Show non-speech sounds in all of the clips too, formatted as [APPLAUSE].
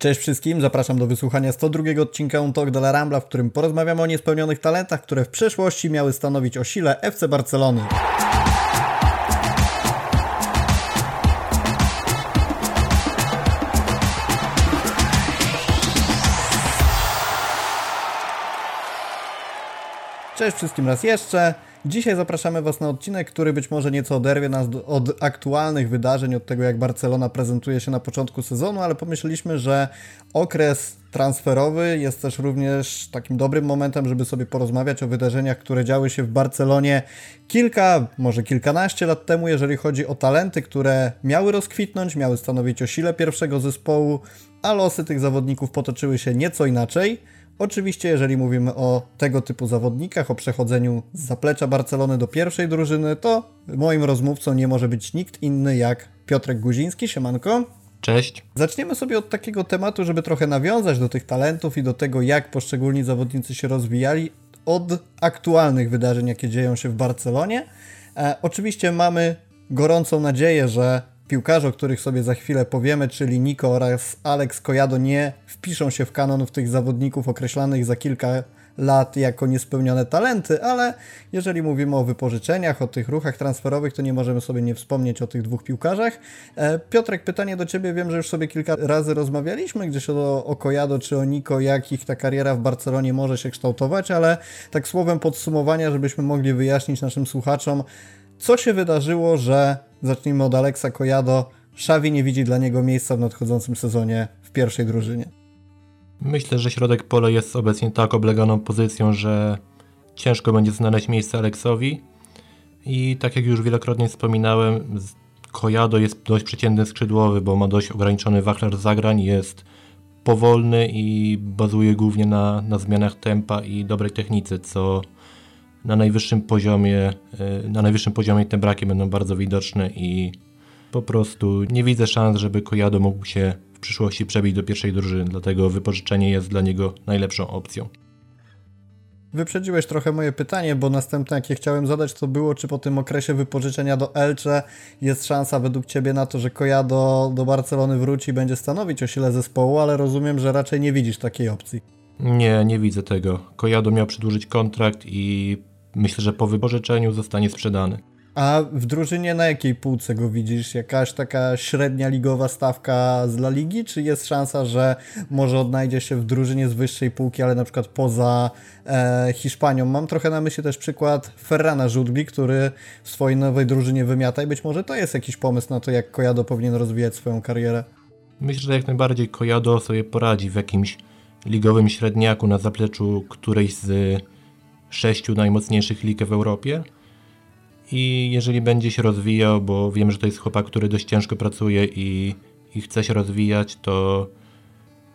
Cześć wszystkim, zapraszam do wysłuchania 102 odcinka Un Talk de la Rambla, w którym porozmawiamy o niespełnionych talentach, które w przeszłości miały stanowić o sile FC Barcelony. Cześć wszystkim raz jeszcze. Dzisiaj zapraszamy Was na odcinek, który być może nieco oderwie nas od aktualnych wydarzeń, od tego jak Barcelona prezentuje się na początku sezonu, ale pomyśleliśmy, że okres transferowy jest też również takim dobrym momentem, żeby sobie porozmawiać o wydarzeniach, które działy się w Barcelonie kilka, może kilkanaście lat temu, jeżeli chodzi o talenty, które miały rozkwitnąć, miały stanowić o sile pierwszego zespołu, a losy tych zawodników potoczyły się nieco inaczej. Oczywiście, jeżeli mówimy o tego typu zawodnikach, o przechodzeniu z zaplecza Barcelony do pierwszej drużyny, to moim rozmówcą nie może być nikt inny jak Piotrek Guziński. Siemanko. Cześć. Zaczniemy sobie od takiego tematu, żeby trochę nawiązać do tych talentów i do tego, jak poszczególni zawodnicy się rozwijali od aktualnych wydarzeń, jakie dzieją się w Barcelonie. E, oczywiście mamy gorącą nadzieję, że piłkarze, o których sobie za chwilę powiemy, czyli Nico oraz Alex Kojado nie wpiszą się w kanon tych zawodników określanych za kilka lat jako niespełnione talenty, ale jeżeli mówimy o wypożyczeniach, o tych ruchach transferowych, to nie możemy sobie nie wspomnieć o tych dwóch piłkarzach. E, Piotrek, pytanie do Ciebie. Wiem, że już sobie kilka razy rozmawialiśmy gdzieś o, o Kojado czy o Niko, jak ich ta kariera w Barcelonie może się kształtować, ale tak słowem podsumowania, żebyśmy mogli wyjaśnić naszym słuchaczom, co się wydarzyło, że zacznijmy od Alexa Kojado, Xavi nie widzi dla niego miejsca w nadchodzącym sezonie w pierwszej drużynie. Myślę, że środek pola jest obecnie tak obleganą pozycją, że ciężko będzie znaleźć miejsce Aleksowi. I tak jak już wielokrotnie wspominałem, Kojado jest dość przeciętny skrzydłowy, bo ma dość ograniczony wachlarz zagrań, jest powolny i bazuje głównie na, na zmianach tempa i dobrej technice, co na najwyższym poziomie, e, na najwyższym poziomie te braki będą bardzo widoczne i po prostu nie widzę szans, żeby Kojado mógł się w przyszłości przebić do pierwszej drużyny, dlatego wypożyczenie jest dla niego najlepszą opcją. Wyprzedziłeś trochę moje pytanie, bo następne, jakie chciałem zadać, to było, czy po tym okresie wypożyczenia do Elche jest szansa według Ciebie na to, że Kojado do Barcelony wróci i będzie stanowić o sile zespołu, ale rozumiem, że raczej nie widzisz takiej opcji. Nie, nie widzę tego. Kojado miał przedłużyć kontrakt i myślę, że po wypożyczeniu zostanie sprzedany. A w drużynie na jakiej półce go widzisz? Jakaś taka średnia ligowa stawka z La Ligi? Czy jest szansa, że może odnajdzie się w drużynie z wyższej półki, ale na przykład poza e, Hiszpanią? Mam trochę na myśli też przykład Ferrana Żudbi, który w swojej nowej drużynie wymiata i być może to jest jakiś pomysł na to, jak Kojado powinien rozwijać swoją karierę. Myślę, że jak najbardziej Kojado sobie poradzi w jakimś ligowym średniaku na zapleczu którejś z sześciu najmocniejszych lig w Europie. I jeżeli będzie się rozwijał, bo wiem, że to jest chłopak, który dość ciężko pracuje i, i chce się rozwijać, to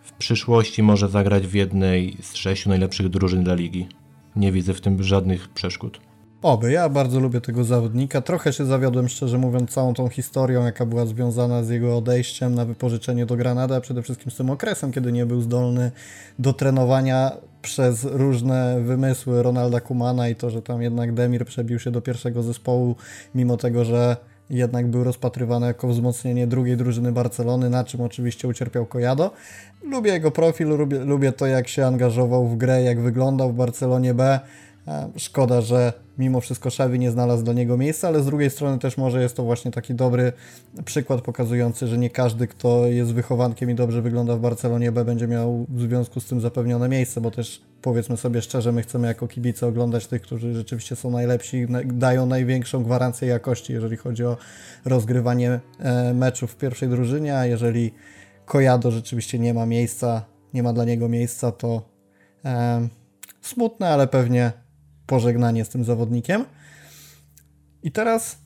w przyszłości może zagrać w jednej z sześciu najlepszych drużyn dla ligi. Nie widzę w tym żadnych przeszkód. Oby, ja bardzo lubię tego zawodnika. Trochę się zawiodłem, szczerze mówiąc, całą tą historią, jaka była związana z jego odejściem na wypożyczenie do Granada, a przede wszystkim z tym okresem, kiedy nie był zdolny do trenowania przez różne wymysły Ronalda Kumana i to, że tam jednak Demir przebił się do pierwszego zespołu, mimo tego, że jednak był rozpatrywany jako wzmocnienie drugiej drużyny Barcelony, na czym oczywiście ucierpiał Kojado. Lubię jego profil, lubię, lubię to, jak się angażował w grę, jak wyglądał w Barcelonie B. E, szkoda, że mimo wszystko Xavi nie znalazł dla niego miejsca, ale z drugiej strony też może jest to właśnie taki dobry przykład pokazujący, że nie każdy, kto jest wychowankiem i dobrze wygląda w Barcelonie B, będzie miał w związku z tym zapewnione miejsce, bo też powiedzmy sobie szczerze, my chcemy jako kibice oglądać tych, którzy rzeczywiście są najlepsi, dają największą gwarancję jakości, jeżeli chodzi o rozgrywanie e, meczów w pierwszej drużynie, a jeżeli Kojado rzeczywiście nie ma miejsca, nie ma dla niego miejsca, to e, smutne, ale pewnie pożegnanie z tym zawodnikiem. I teraz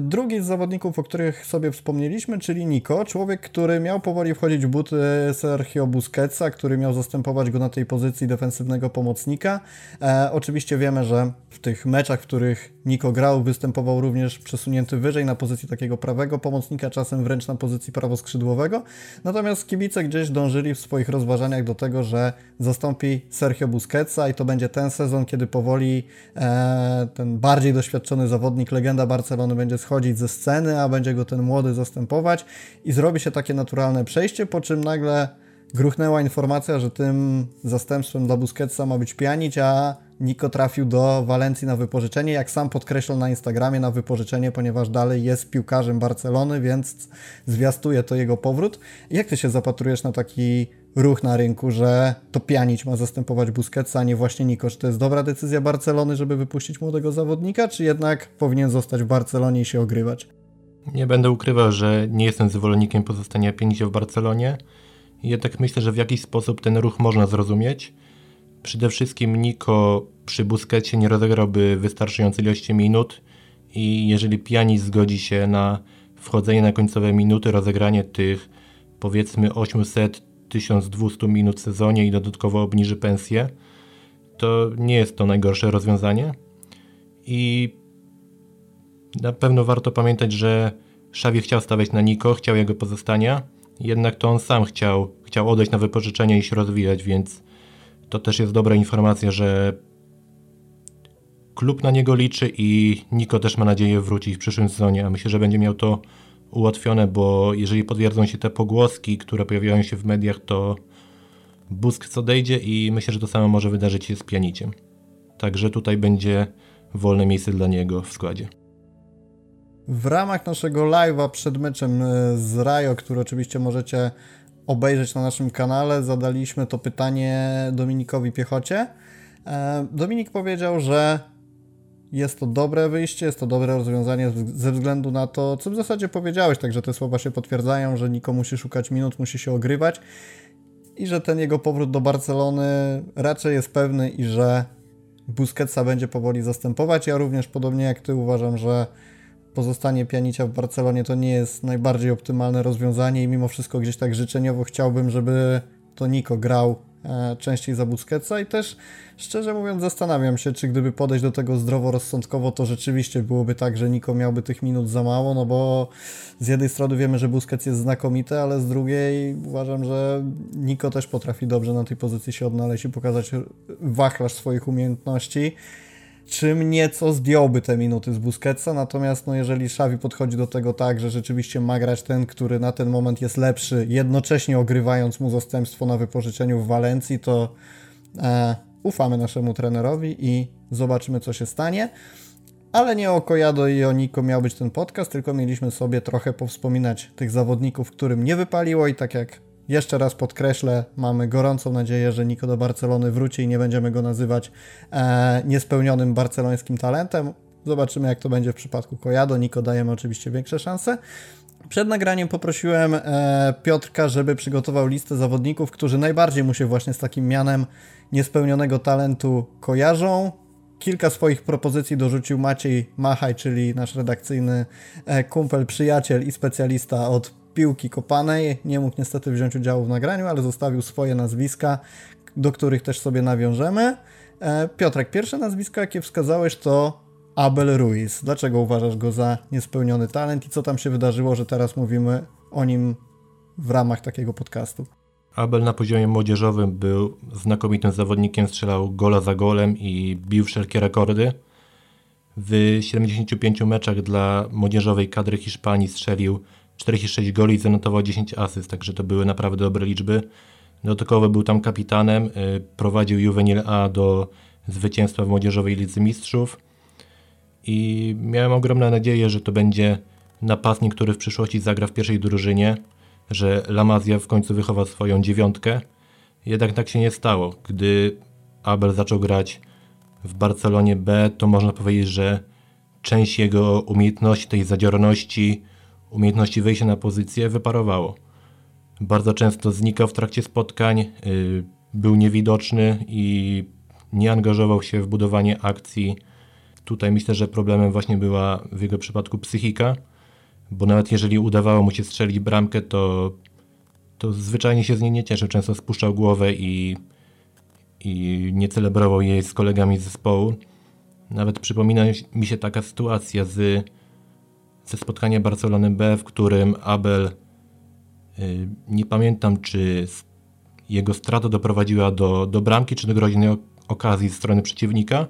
drugi z zawodników, o których sobie wspomnieliśmy, czyli Nico, człowiek, który miał powoli wchodzić w buty Sergio Busquetsa, który miał zastępować go na tej pozycji defensywnego pomocnika. E, oczywiście wiemy, że w tych meczach, w których Nico grał, występował również przesunięty wyżej na pozycji takiego prawego pomocnika, czasem wręcz na pozycji prawoskrzydłowego. Natomiast kibice gdzieś dążyli w swoich rozważaniach do tego, że zastąpi Sergio Busquetsa i to będzie ten sezon, kiedy powoli e, ten bardziej doświadczony zawodnik, legenda Barcelony będzie schodzić ze sceny, a będzie go ten młody zastępować i zrobi się takie naturalne przejście, po czym nagle gruchnęła informacja, że tym zastępstwem dla Busquetsa ma być Pjanić, a Nico trafił do Walencji na wypożyczenie, jak sam podkreślał na Instagramie, na wypożyczenie, ponieważ dalej jest piłkarzem Barcelony, więc zwiastuje to jego powrót. Jak ty się zapatrujesz na taki ruch na rynku, że to Pjanić ma zastępować Busquetsa, a nie właśnie Nico? Czy to jest dobra decyzja Barcelony, żeby wypuścić młodego zawodnika, czy jednak powinien zostać w Barcelonie i się ogrywać? Nie będę ukrywał, że nie jestem zwolennikiem pozostania Pjanicia w Barcelonie. Jednak myślę, że w jakiś sposób ten ruch można zrozumieć. Przede wszystkim Niko przy Busquecie nie rozegrałby wystarczającej ilości minut i jeżeli Pjanic zgodzi się na wchodzenie na końcowe minuty, rozegranie tych powiedzmy 800-1200 minut w sezonie i dodatkowo obniży pensję, to nie jest to najgorsze rozwiązanie. I na pewno warto pamiętać, że Xavi chciał stawiać na Niko, chciał jego pozostania, jednak to on sam chciał, chciał odejść na wypożyczenie i się rozwijać, więc to też jest dobra informacja, że klub na niego liczy i Niko też ma nadzieję wrócić w przyszłym sezonie, a myślę, że będzie miał to ułatwione, bo jeżeli potwierdzą się te pogłoski, które pojawiają się w mediach, to Busk odejdzie i myślę, że to samo może wydarzyć się z Pianiciem. Także tutaj będzie wolne miejsce dla niego w składzie. W ramach naszego live'a przed meczem e, z Rajo, który oczywiście możecie obejrzeć na naszym kanale, zadaliśmy to pytanie Dominikowi Piechocie. E, Dominik powiedział, że jest to dobre wyjście, jest to dobre rozwiązanie ze względu na to, co w zasadzie powiedziałeś, także te słowa się potwierdzają, że Niko musi szukać minut, musi się ogrywać i że ten jego powrót do Barcelony raczej jest pewny i że Busquetsa będzie powoli zastępować. Ja również podobnie jak ty uważam, że pozostanie Pianicia w Barcelonie to nie jest najbardziej optymalne rozwiązanie i mimo wszystko gdzieś tak życzeniowo chciałbym, żeby to Niko grał częściej za Busquetsa i też szczerze mówiąc zastanawiam się, czy gdyby podejść do tego zdroworozsądkowo, to rzeczywiście byłoby tak, że Niko miałby tych minut za mało, no bo z jednej strony wiemy, że Busquets jest znakomity, ale z drugiej uważam, że Niko też potrafi dobrze na tej pozycji się odnaleźć i pokazać wachlarz swoich umiejętności czym nieco zdjąłby te minuty z Busquetsa, natomiast no, jeżeli Xavi podchodzi do tego tak, że rzeczywiście ma grać ten, który na ten moment jest lepszy, jednocześnie ogrywając mu zastępstwo na wypożyczeniu w Walencji, to e, ufamy naszemu trenerowi i zobaczymy, co się stanie. Ale nie o Kojado i o Niko miał być ten podcast, tylko mieliśmy sobie trochę powspominać tych zawodników, którym nie wypaliło i tak jak jeszcze raz podkreślę, mamy gorącą nadzieję, że Niko do Barcelony wróci i nie będziemy go nazywać e, niespełnionym barcelońskim talentem. Zobaczymy, jak to będzie w przypadku Kojado. Niko dajemy oczywiście większe szanse. Przed nagraniem poprosiłem e, Piotrka, żeby przygotował listę zawodników, którzy najbardziej mu się właśnie z takim mianem niespełnionego talentu kojarzą. Kilka swoich propozycji dorzucił Maciej Machaj, czyli nasz redakcyjny e, kumpel, przyjaciel i specjalista od piłki kopanej. Nie mógł niestety wziąć udziału w nagraniu, ale zostawił swoje nazwiska, do których też sobie nawiążemy. E, Piotrek, pierwsze nazwisko, jakie wskazałeś, to Abel Ruiz. Dlaczego uważasz go za niespełniony talent i co tam się wydarzyło, że teraz mówimy o nim w ramach takiego podcastu? Abel na poziomie młodzieżowym był znakomitym zawodnikiem, strzelał gola za golem i bił wszelkie rekordy. W 75 meczach dla młodzieżowej kadry Hiszpanii strzelił 46 goli i zanotował 10 asyst, także to były naprawdę dobre liczby. Dodatkowo był tam kapitanem, y, prowadził Juvenil A do zwycięstwa w Młodzieżowej Lidze Mistrzów i miałem ogromną nadzieję, że to będzie napastnik, który w przyszłości zagra w pierwszej drużynie, że Lamazia w końcu wychowa swoją dziewiątkę. Jednak tak się nie stało. Gdy Abel zaczął grać w Barcelonie B, to można powiedzieć, że część jego umiejętności, tej zadziorności, umiejętności wejścia na pozycję wyparowało. Bardzo często znikał w trakcie spotkań, yy, był niewidoczny i nie angażował się w budowanie akcji. Tutaj myślę, że problemem właśnie była w jego przypadku psychika, bo nawet jeżeli udawało mu się strzelić bramkę, to, to zwyczajnie się z niej nie cieszył. Często spuszczał głowę i, i nie celebrował jej z kolegami z zespołu. Nawet przypomina mi się taka sytuacja z ze spotkania Barcelony B, w którym Abel, y, nie pamiętam czy jego strata doprowadziła do, do bramki, czy do groźnej okazji z strony przeciwnika,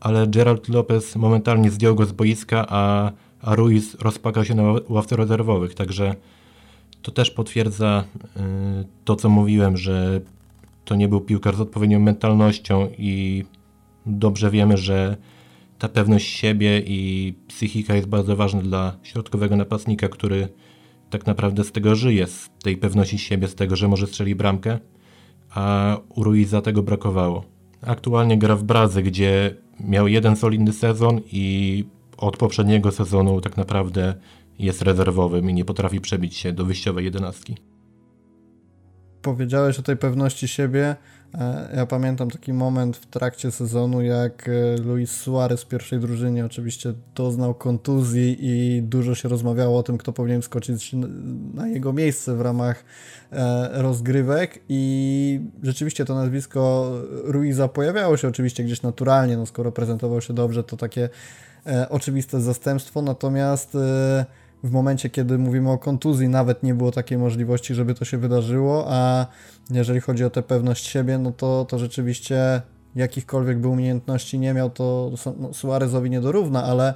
ale Gerald Lopez momentalnie zdjął go z boiska, a, a Ruiz rozpakał się na ławce rezerwowych, także To też potwierdza y, to, co mówiłem, że to nie był piłkarz z odpowiednią mentalnością i dobrze wiemy, że ta pewność siebie i psychika jest bardzo ważna dla środkowego napastnika, który tak naprawdę z tego żyje, z tej pewności siebie, z tego, że może strzeli bramkę, a u Ruiza tego brakowało. Aktualnie gra w Bradze, gdzie miał jeden solidny sezon i od poprzedniego sezonu tak naprawdę jest rezerwowym i nie potrafi przebić się do wyjściowej jedenastki. Powiedziałeś o tej pewności siebie. E, ja pamiętam taki moment w trakcie sezonu, jak e, Luis Suarez w pierwszej drużynie oczywiście doznał kontuzji i dużo się rozmawiało o tym, kto powinien skoczyć na jego miejsce w ramach e, rozgrywek i rzeczywiście to nazwisko Ruiza pojawiało się oczywiście gdzieś naturalnie, no skoro prezentował się dobrze, to takie oczywiste zastępstwo, natomiast w momencie, kiedy mówimy o kontuzji, nawet nie było takiej możliwości, żeby to się wydarzyło, a jeżeli chodzi o tę pewność siebie, no to, to rzeczywiście jakichkolwiek by umiejętności nie miał, to no, Suarezowi nie dorówna, ale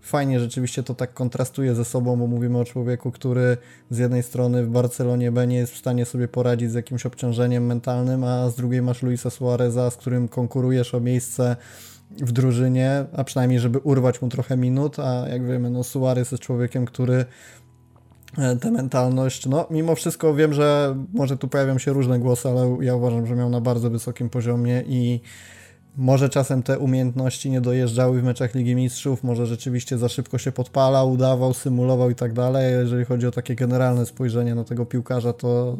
fajnie rzeczywiście to tak kontrastuje ze sobą, bo mówimy o człowieku, który z jednej strony w Barcelonie B nie jest w stanie sobie poradzić z jakimś obciążeniem mentalnym, a z drugiej masz Luisa Suareza, z którym konkurujesz o miejsce w drużynie, a przynajmniej żeby urwać mu trochę minut, a jak wiemy, no Suarez jest człowiekiem, który e, tę mentalność, no mimo wszystko wiem, że może tu pojawią się różne głosy, ale ja uważam, że miał na bardzo wysokim poziomie i może czasem te umiejętności nie dojeżdżały w meczach Ligi Mistrzów, może rzeczywiście za szybko się podpalał, udawał, symulował i tak dalej. Jeżeli chodzi o takie generalne spojrzenie na tego piłkarza, to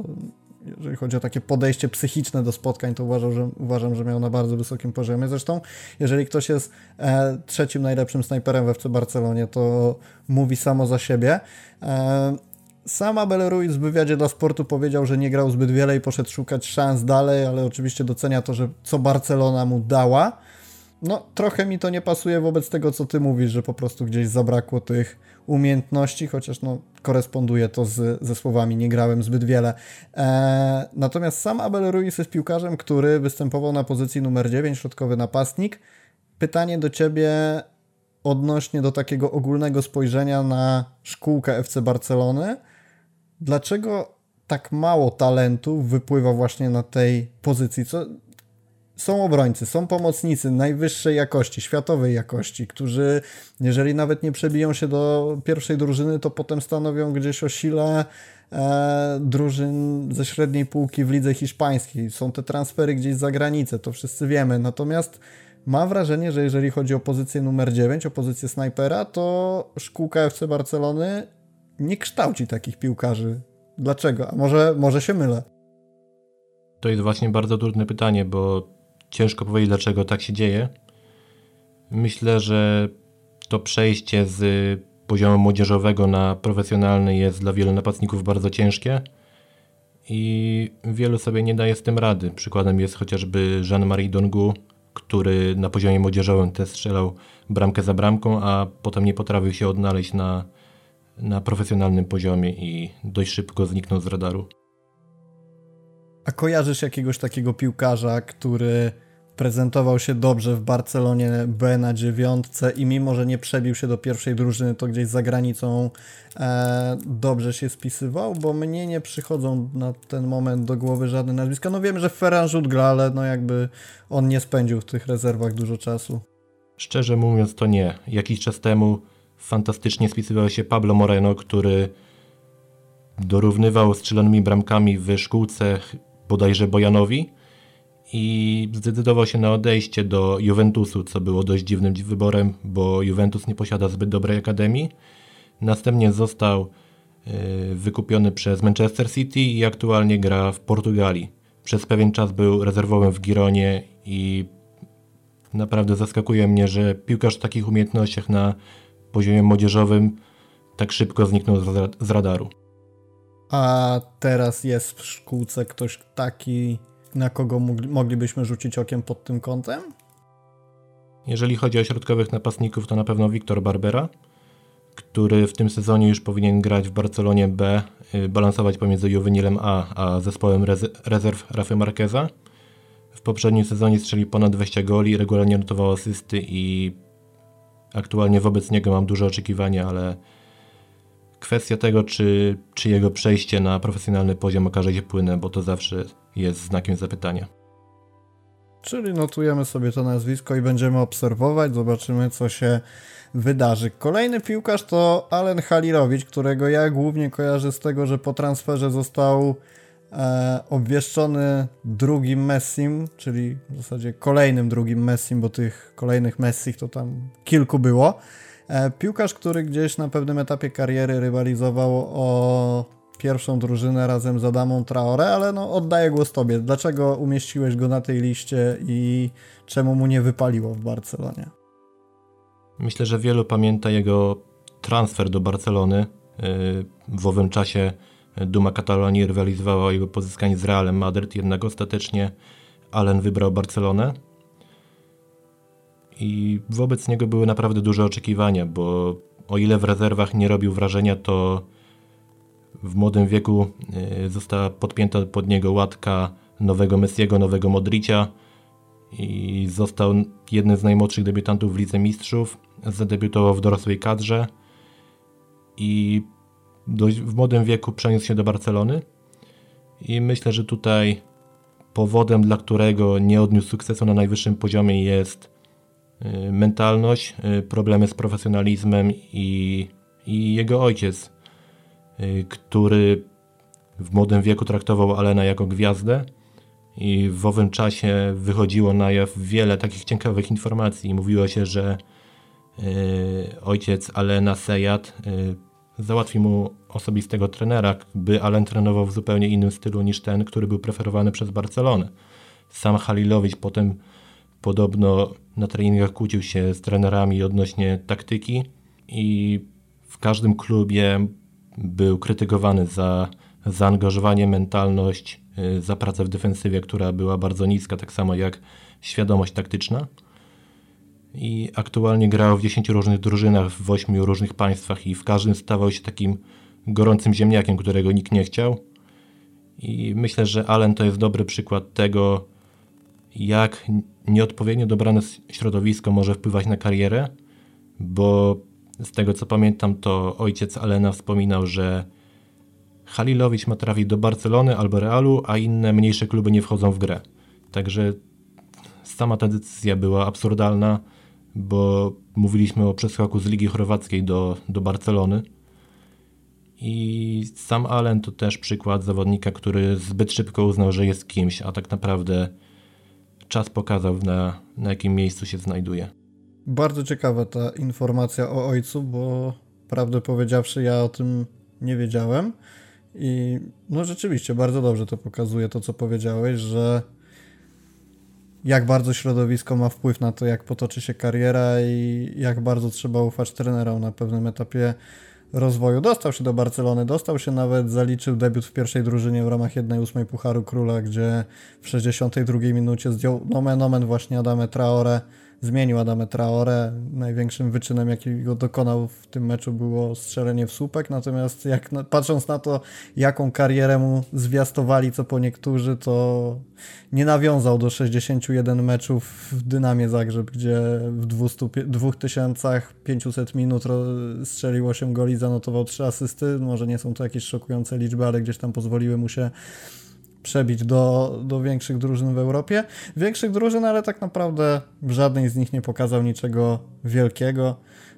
jeżeli chodzi o takie podejście psychiczne do spotkań, to uważam, że, uważam, że miał na bardzo wysokim poziomie. Zresztą, jeżeli ktoś jest e, trzecim najlepszym snajperem we FC Barcelonie, to mówi samo za siebie. E, sam Abel Ruiz w wywiadzie dla sportu powiedział, że nie grał zbyt wiele i poszedł szukać szans dalej, ale oczywiście docenia to, że co Barcelona mu dała. No, trochę mi to nie pasuje wobec tego, co ty mówisz, że po prostu gdzieś zabrakło tych umiejętności, chociaż no, koresponduje to z, ze słowami nie grałem zbyt wiele. E, natomiast sam Abel Ruiz jest piłkarzem, który występował na pozycji numer 9, środkowy napastnik. Pytanie do ciebie odnośnie do takiego ogólnego spojrzenia na szkółkę FC Barcelony. Dlaczego tak mało talentów wypływa właśnie na tej pozycji? Co, są obrońcy, są pomocnicy najwyższej jakości, światowej jakości, którzy jeżeli nawet nie przebiją się do pierwszej drużyny, to potem stanowią gdzieś o sile e, drużyn ze średniej półki w lidze hiszpańskiej. Są te transfery gdzieś za granicę, to wszyscy wiemy. Natomiast mam wrażenie, że jeżeli chodzi o pozycję numer 9, o pozycję snajpera, to szkółka FC Barcelony nie kształci takich piłkarzy. Dlaczego? A może, może się mylę? To jest właśnie bardzo trudne pytanie, bo ciężko powiedzieć, dlaczego tak się dzieje. Myślę, że to przejście z poziomu młodzieżowego na profesjonalny jest dla wielu napastników bardzo ciężkie i wielu sobie nie daje z tym rady. Przykładem jest chociażby Jean-Marie Dongu, który na poziomie młodzieżowym też strzelał bramkę za bramką, a potem nie potrafił się odnaleźć na, na profesjonalnym poziomie i dość szybko zniknął z radaru. A kojarzysz jakiegoś takiego piłkarza, który prezentował się dobrze w Barcelonie B na dziewiątce i mimo, że nie przebił się do pierwszej drużyny, to gdzieś za granicą e, dobrze się spisywał, bo mnie nie przychodzą na ten moment do głowy żadne nazwiska. No wiem, że Ferran Rzut gra, ale no jakby on nie spędził w tych rezerwach dużo czasu. Szczerze mówiąc to nie. Jakiś czas temu fantastycznie spisywał się Pablo Moreno, który dorównywał strzelonymi bramkami w szkółce bodajże Bojanowi i zdecydował się na odejście do Juventusu, co było dość dziwnym wyborem, bo Juventus nie posiada zbyt dobrej akademii. Następnie został e, wykupiony przez Manchester City i aktualnie gra w Portugalii. Przez pewien czas był rezerwowym w Gironie i naprawdę zaskakuje mnie, że piłkarz w takich umiejętnościach na poziomie młodzieżowym tak szybko zniknął z radaru. A teraz jest w szkółce ktoś taki, na kogo moglibyśmy rzucić okiem pod tym kątem? Jeżeli chodzi o środkowych napastników, to na pewno Wiktor Barbera, który w tym sezonie już powinien grać w Barcelonie B, y, balansować pomiędzy Juvenilem A a zespołem rezerw Rafy Marqueza. W poprzednim sezonie strzelił ponad 20 goli, regularnie notował asysty i aktualnie wobec niego mam duże oczekiwania, ale kwestia tego, czy, czy jego przejście na profesjonalny poziom okaże się płynne, bo to zawsze jest znakiem zapytania. Czyli notujemy sobie to nazwisko i będziemy obserwować, zobaczymy co się wydarzy. Kolejny piłkarz to Alen Halilowicz, którego ja głównie kojarzę z tego, że po transferze został e, obwieszczony drugim Messim, czyli w zasadzie kolejnym drugim Messim, bo tych kolejnych Messich to tam kilku było. E, piłkarz, który gdzieś na pewnym etapie kariery rywalizował o pierwszą drużynę razem z Adamą Traore, ale no oddaję głos Tobie. Dlaczego umieściłeś go na tej liście i czemu mu nie wypaliło w Barcelonie? Myślę, że wielu pamięta jego transfer do Barcelony. W owym czasie Duma Katalonii rywalizowała o jego pozyskanie z Realem Madryt, jednak ostatecznie Allen wybrał Barcelonę. I wobec niego były naprawdę duże oczekiwania, bo o ile w rezerwach nie robił wrażenia, to w młodym wieku y, została podpięta pod niego łatka nowego Messiego, nowego Modricia i został jednym z najmłodszych debiutantów w Lidze Mistrzów. Zadebiutował w dorosłej kadrze i w młodym wieku przeniósł się do Barcelony. I myślę, że tutaj powodem, dla którego nie odniósł sukcesu na najwyższym poziomie jest mentalność, y, problemy z profesjonalizmem i, i jego ojciec, Y, który w młodym wieku traktował Alena jako gwiazdę i w owym czasie wychodziło na jaw wiele takich ciekawych informacji. Mówiło się, że y, ojciec Alena Sejat y, załatwi mu osobistego trenera, by Alen trenował w zupełnie innym stylu niż ten, który był preferowany przez Barcelonę. Sam Halilowicz potem podobno na treningach kłócił się z trenerami odnośnie taktyki i w każdym klubie był krytykowany za zaangażowanie, mentalność, y, za pracę w defensywie, która była bardzo niska, tak samo jak świadomość taktyczna. I aktualnie grał w 10 różnych drużynach w 8 różnych państwach i w każdym stawał się takim gorącym ziemniakiem, którego nikt nie chciał. I myślę, że Allen to jest dobry przykład tego, jak nieodpowiednio dobrane środowisko może wpływać na karierę, bo z tego co pamiętam, to ojciec Alena wspominał, że Halilowicz ma trafić do Barcelony albo Realu, a inne mniejsze kluby nie wchodzą w grę. Także sama ta decyzja była absurdalna, bo mówiliśmy o przeskoku z Ligi Chorwackiej do, do Barcelony. I sam Allen to też przykład zawodnika, który zbyt szybko uznał, że jest kimś, a tak naprawdę czas pokazał, na, na jakim miejscu się znajduje. Bardzo ciekawa ta informacja o ojcu, bo prawdę powiedziawszy, ja o tym nie wiedziałem. I no rzeczywiście, bardzo dobrze to pokazuje to, co powiedziałeś, że jak bardzo środowisko ma wpływ na to, jak potoczy się kariera i jak bardzo trzeba ufać trenerom na pewnym etapie rozwoju. Dostał się do Barcelony, dostał się nawet, zaliczył debiut w pierwszej drużynie w ramach 1-8 Pucharu Króla, gdzie w 62 minucie zdjął nomen omen właśnie Adame Traore zmienił Adamę Traore. Największym wyczynem, jakiego dokonał w tym meczu było strzelenie w słupek, natomiast jak patrząc na to, jaką karierę mu zwiastowali, co po niektórzy, to nie nawiązał do 61 meczów w Dynamie Zagrzeb, gdzie w 200, 2500 minut strzelił 8 goli, zanotował 3 asysty. Może nie są to jakieś szokujące liczby, ale gdzieś tam pozwoliły mu się przebić do, do większych drużyn w Europie. Większych drużyn, ale tak naprawdę w żadnej z nich nie pokazał niczego wielkiego.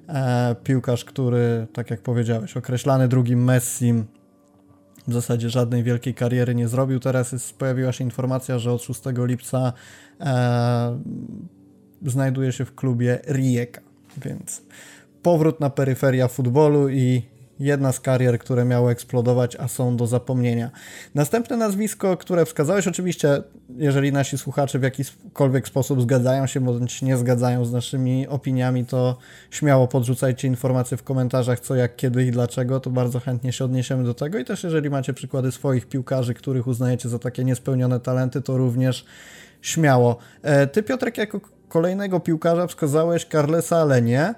E, piłkarz, który, tak jak powiedziałeś, określany drugim Messim, w zasadzie żadnej wielkiej kariery nie zrobił. Teraz jest, pojawiła się informacja, że od 6 lipca e, znajduje się w klubie Rijeka, więc powrót na peryferia futbolu i jedna z karier, które miały eksplodować, a są do zapomnienia. Następne nazwisko, które wskazałeś, oczywiście, jeżeli nasi słuchacze w jakikolwiek sposób zgadzają się bądź nie zgadzają z naszymi opiniami, to śmiało podrzucajcie informacje w komentarzach, co, jak, kiedy i dlaczego, to bardzo chętnie się odniesiemy do tego. I też, jeżeli macie przykłady swoich piłkarzy, których uznajecie za takie niespełnione talenty, to również śmiało. E, ty, Piotrek, jako kolejnego piłkarza wskazałeś Carlesa Alenie.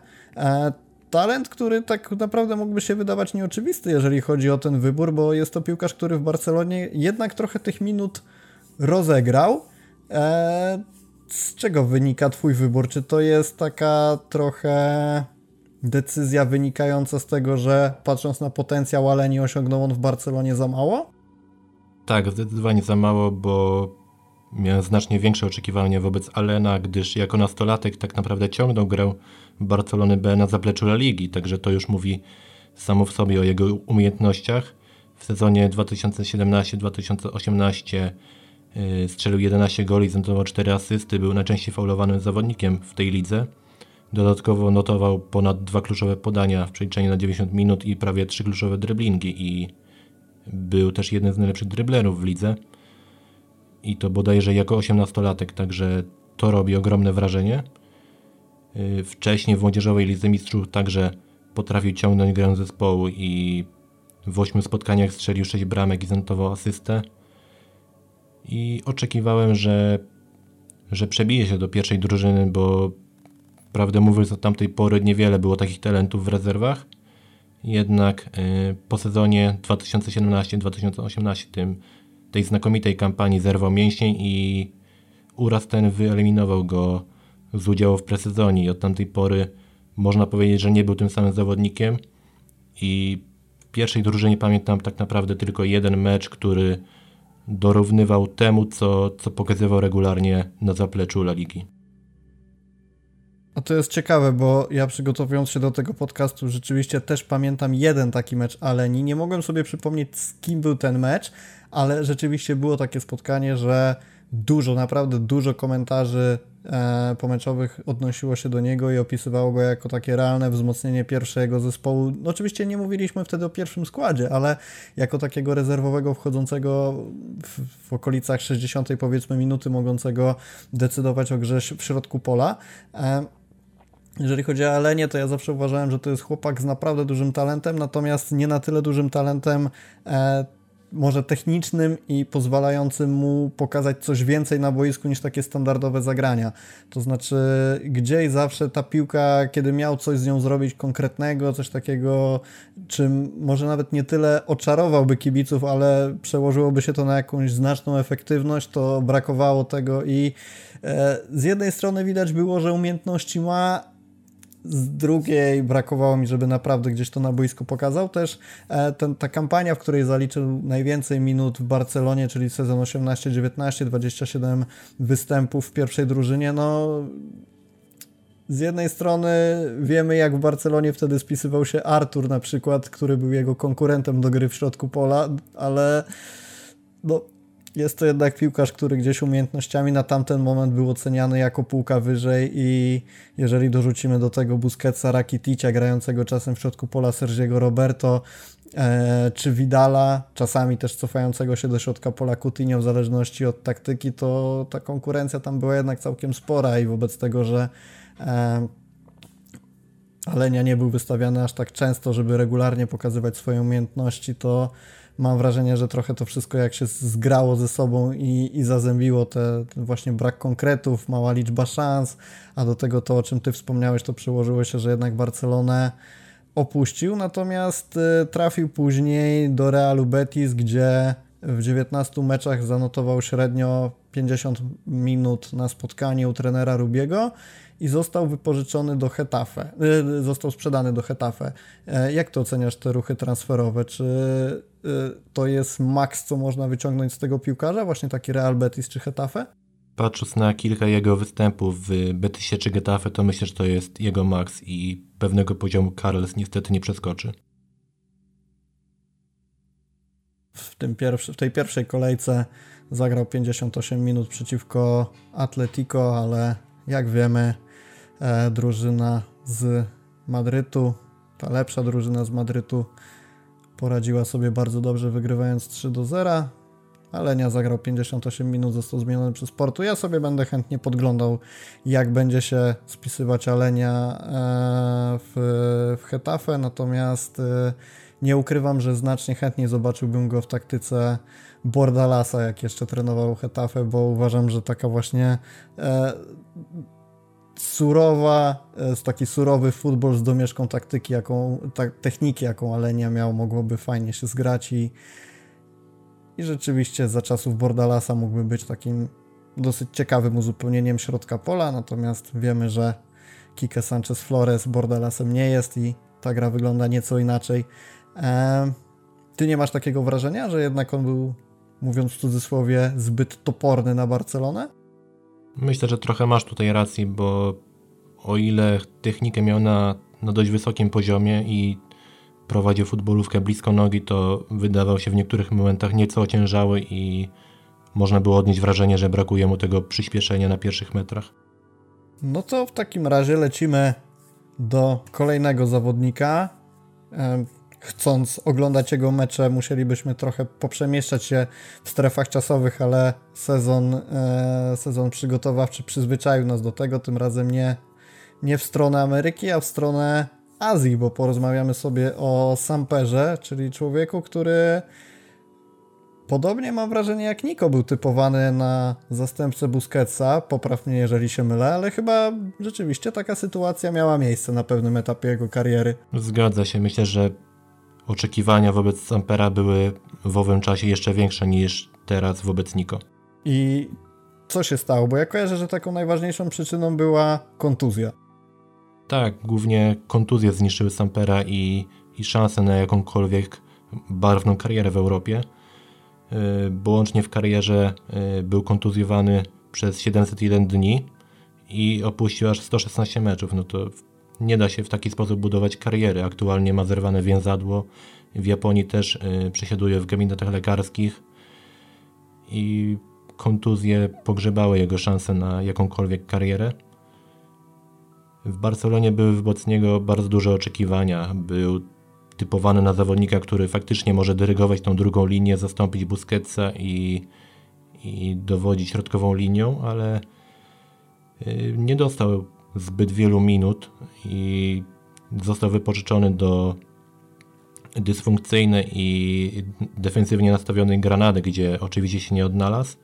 Talent, który tak naprawdę mógłby się wydawać nieoczywisty, jeżeli chodzi o ten wybór, bo jest to piłkarz, który w Barcelonie jednak trochę tych minut rozegrał. Eee, z czego wynika Twój wybór? Czy to jest taka trochę decyzja wynikająca z tego, że patrząc na potencjał Aleni osiągnął on w Barcelonie za mało? Tak, zdecydowanie za mało, bo miałem znacznie większe oczekiwania wobec Alena, gdyż jako nastolatek tak naprawdę ciągnął grę Barcelony B na zapleczu La Ligi, także to już mówi samo w sobie o jego umiejętnościach. W sezonie 2017-2018 y, strzelił 11 goli, zanotował 4 asysty, był najczęściej faulowanym zawodnikiem w tej lidze. Dodatkowo notował ponad dwa kluczowe podania w przeliczeniu na 90 minut i prawie trzy kluczowe driblingi i był też jednym z najlepszych driblerów w lidze. I to bodajże jako 18-latek, także to robi ogromne wrażenie. Y, wcześniej w Młodzieżowej Lidze Mistrzów także potrafił ciągnąć grę zespołu i w 8 spotkaniach strzelił 6 bramek i zanotował asystę. I oczekiwałem, że, że przebije się do pierwszej drużyny, bo prawdę mówiąc od tamtej pory niewiele było takich talentów w rezerwach. Jednak y, po sezonie 2017-2018 tym, tej znakomitej kampanii zerwał mięsień i uraz ten wyeliminował go z udziału w presezonie i od tamtej pory można powiedzieć, że nie był tym samym zawodnikiem i w pierwszej drużynie pamiętam tak naprawdę tylko jeden mecz, który dorównywał temu, co, co pokazywał regularnie na zapleczu La Ligi. A to jest ciekawe, bo ja przygotowując się do tego podcastu rzeczywiście też pamiętam jeden taki mecz Aleni. Nie mogłem sobie przypomnieć z kim był ten mecz, ale rzeczywiście było takie spotkanie, że dużo, naprawdę dużo komentarzy pomeczowych odnosiło się do niego i opisywało go jako takie realne wzmocnienie pierwszego zespołu. No, oczywiście nie mówiliśmy wtedy o pierwszym składzie, ale jako takiego rezerwowego wchodzącego w, w okolicach 60 powiedzmy minuty mogącego decydować o grze w środku pola. E, jeżeli chodzi o Alenię, to ja zawsze uważałem, że to jest chłopak z naprawdę dużym talentem, natomiast nie na tyle dużym talentem e, może technicznym i pozwalającym mu pokazać coś więcej na boisku niż takie standardowe zagrania. To znaczy, gdzieś zawsze ta piłka, kiedy miał coś z nią zrobić konkretnego, coś takiego, czym może nawet nie tyle oczarowałby kibiców, ale przełożyłoby się to na jakąś znaczną efektywność, to brakowało tego i e, z jednej strony widać było, że umiejętności ma, z drugiej brakowało mi, żeby naprawdę gdzieś to na boisku pokazał. Też e, ten, ta kampania, w której zaliczył najwięcej minut w Barcelonie, czyli sezon 18-19, 27 występów w pierwszej drużynie, no z jednej strony wiemy, jak w Barcelonie wtedy spisywał się Artur na przykład, który był jego konkurentem do gry w środku pola, ale no, jest to jednak piłkarz, który gdzieś umiejętnościami na tamten moment był oceniany jako półka wyżej i jeżeli dorzucimy do tego Busquetsa, Rakitica grającego czasem w środku pola Sergiego Roberto e, czy Vidala, czasami też cofającego się do środka pola Coutinho w zależności od taktyki, to ta konkurencja tam była jednak całkiem spora i wobec tego, że e, Alenia nie był wystawiany aż tak często, żeby regularnie pokazywać swoje umiejętności, to mam wrażenie, że trochę to wszystko jak się zgrało ze sobą i, i zazębiło te, ten właśnie brak konkretów, mała liczba szans, a do tego to, o czym ty wspomniałeś, to przełożyło się, że jednak Barcelonę opuścił, natomiast y, trafił później do Realu Betis, gdzie w 19 meczach zanotował średnio 50 minut na spotkanie u trenera Rubiego i został wypożyczony do Hetafe, y, został sprzedany do Hetafe. E, jak to oceniasz te ruchy transferowe? Czy y, to jest maks, co można wyciągnąć z tego piłkarza, właśnie taki Real Betis czy Hetafe? Patrząc na kilka jego występów w Betisie czy Getafe, to myślę, że to jest jego maks i pewnego poziomu Carles niestety nie przeskoczy. W, tym pierwszy, w tej pierwszej kolejce zagrał 58 minut przeciwko Atletico, ale jak wiemy, drużyna z Madrytu, ta lepsza drużyna z Madrytu poradziła sobie bardzo dobrze, wygrywając 3 do 0. Alenia zagrał 58 minut, został zmieniony przez Portu. Ja sobie będę chętnie podglądał, jak będzie się spisywać Alenia e, w, w Hetafe, natomiast e, nie ukrywam, że znacznie chętniej zobaczyłbym go w taktyce Bordalasa, jak jeszcze trenował Hetafe, bo uważam, że taka właśnie e, surowa, e, taki surowy futbol z domieszką taktyki, jaką, ta, techniki, jaką Alenia miał, mogłoby fajnie się zgrać i, i rzeczywiście za czasów Bordalasa mógłby być takim dosyć ciekawym uzupełnieniem środka pola, natomiast wiemy, że Kike Sanchez Flores Bordelasem nie jest i ta gra wygląda nieco inaczej. E, ty nie masz takiego wrażenia, że jednak on był, mówiąc w cudzysłowie, zbyt toporny na Barcelonę? Myślę, że trochę masz tutaj racji, bo o ile technikę miał na, na dość wysokim poziomie i prowadził futbolówkę blisko nogi, to wydawał się w niektórych momentach nieco ociężały i można było odnieść wrażenie, że brakuje mu tego przyspieszenia na pierwszych metrach. No to w takim razie lecimy do kolejnego zawodnika. Chcąc oglądać jego mecze, musielibyśmy trochę poprzemieszczać się w strefach czasowych, ale sezon, e, sezon przygotowawczy przyzwyczaił nas do tego. Tym razem nie, nie w stronę Ameryki, a w stronę Azji, bo porozmawiamy sobie o Samperze, czyli człowieku, który Podobnie mam wrażenie jak Niko był typowany na zastępcę Busquetsa, popraw mnie jeżeli się mylę, ale chyba rzeczywiście taka sytuacja miała miejsce na pewnym etapie jego kariery. Zgadza się, myślę, że oczekiwania wobec Sampera były w owym czasie jeszcze większe niż teraz wobec Niko. I co się stało? Bo ja kojarzę, że taką najważniejszą przyczyną była kontuzja. Tak, głównie kontuzje zniszczyły Sampera i, i szanse na jakąkolwiek barwną karierę w Europie. Y, bo łącznie w karierze y, był kontuzjowany przez 701 dni i opuścił aż 116 meczów. No to nie da się w taki sposób budować kariery. Aktualnie ma zerwane więzadło. W Japonii też y, przesiaduje w gabinetach lekarskich i kontuzje pogrzebały jego szanse na jakąkolwiek karierę. W Barcelonie były wobec niego bardzo duże oczekiwania. Był typowany na zawodnika, który faktycznie może dyrygować tą drugą linię, zastąpić Busquetsa i, i dowodzić środkową linią, ale y, nie dostał zbyt wielu minut i został wypożyczony do dysfunkcyjnej i defensywnie nastawionej Granady, gdzie oczywiście się nie odnalazł.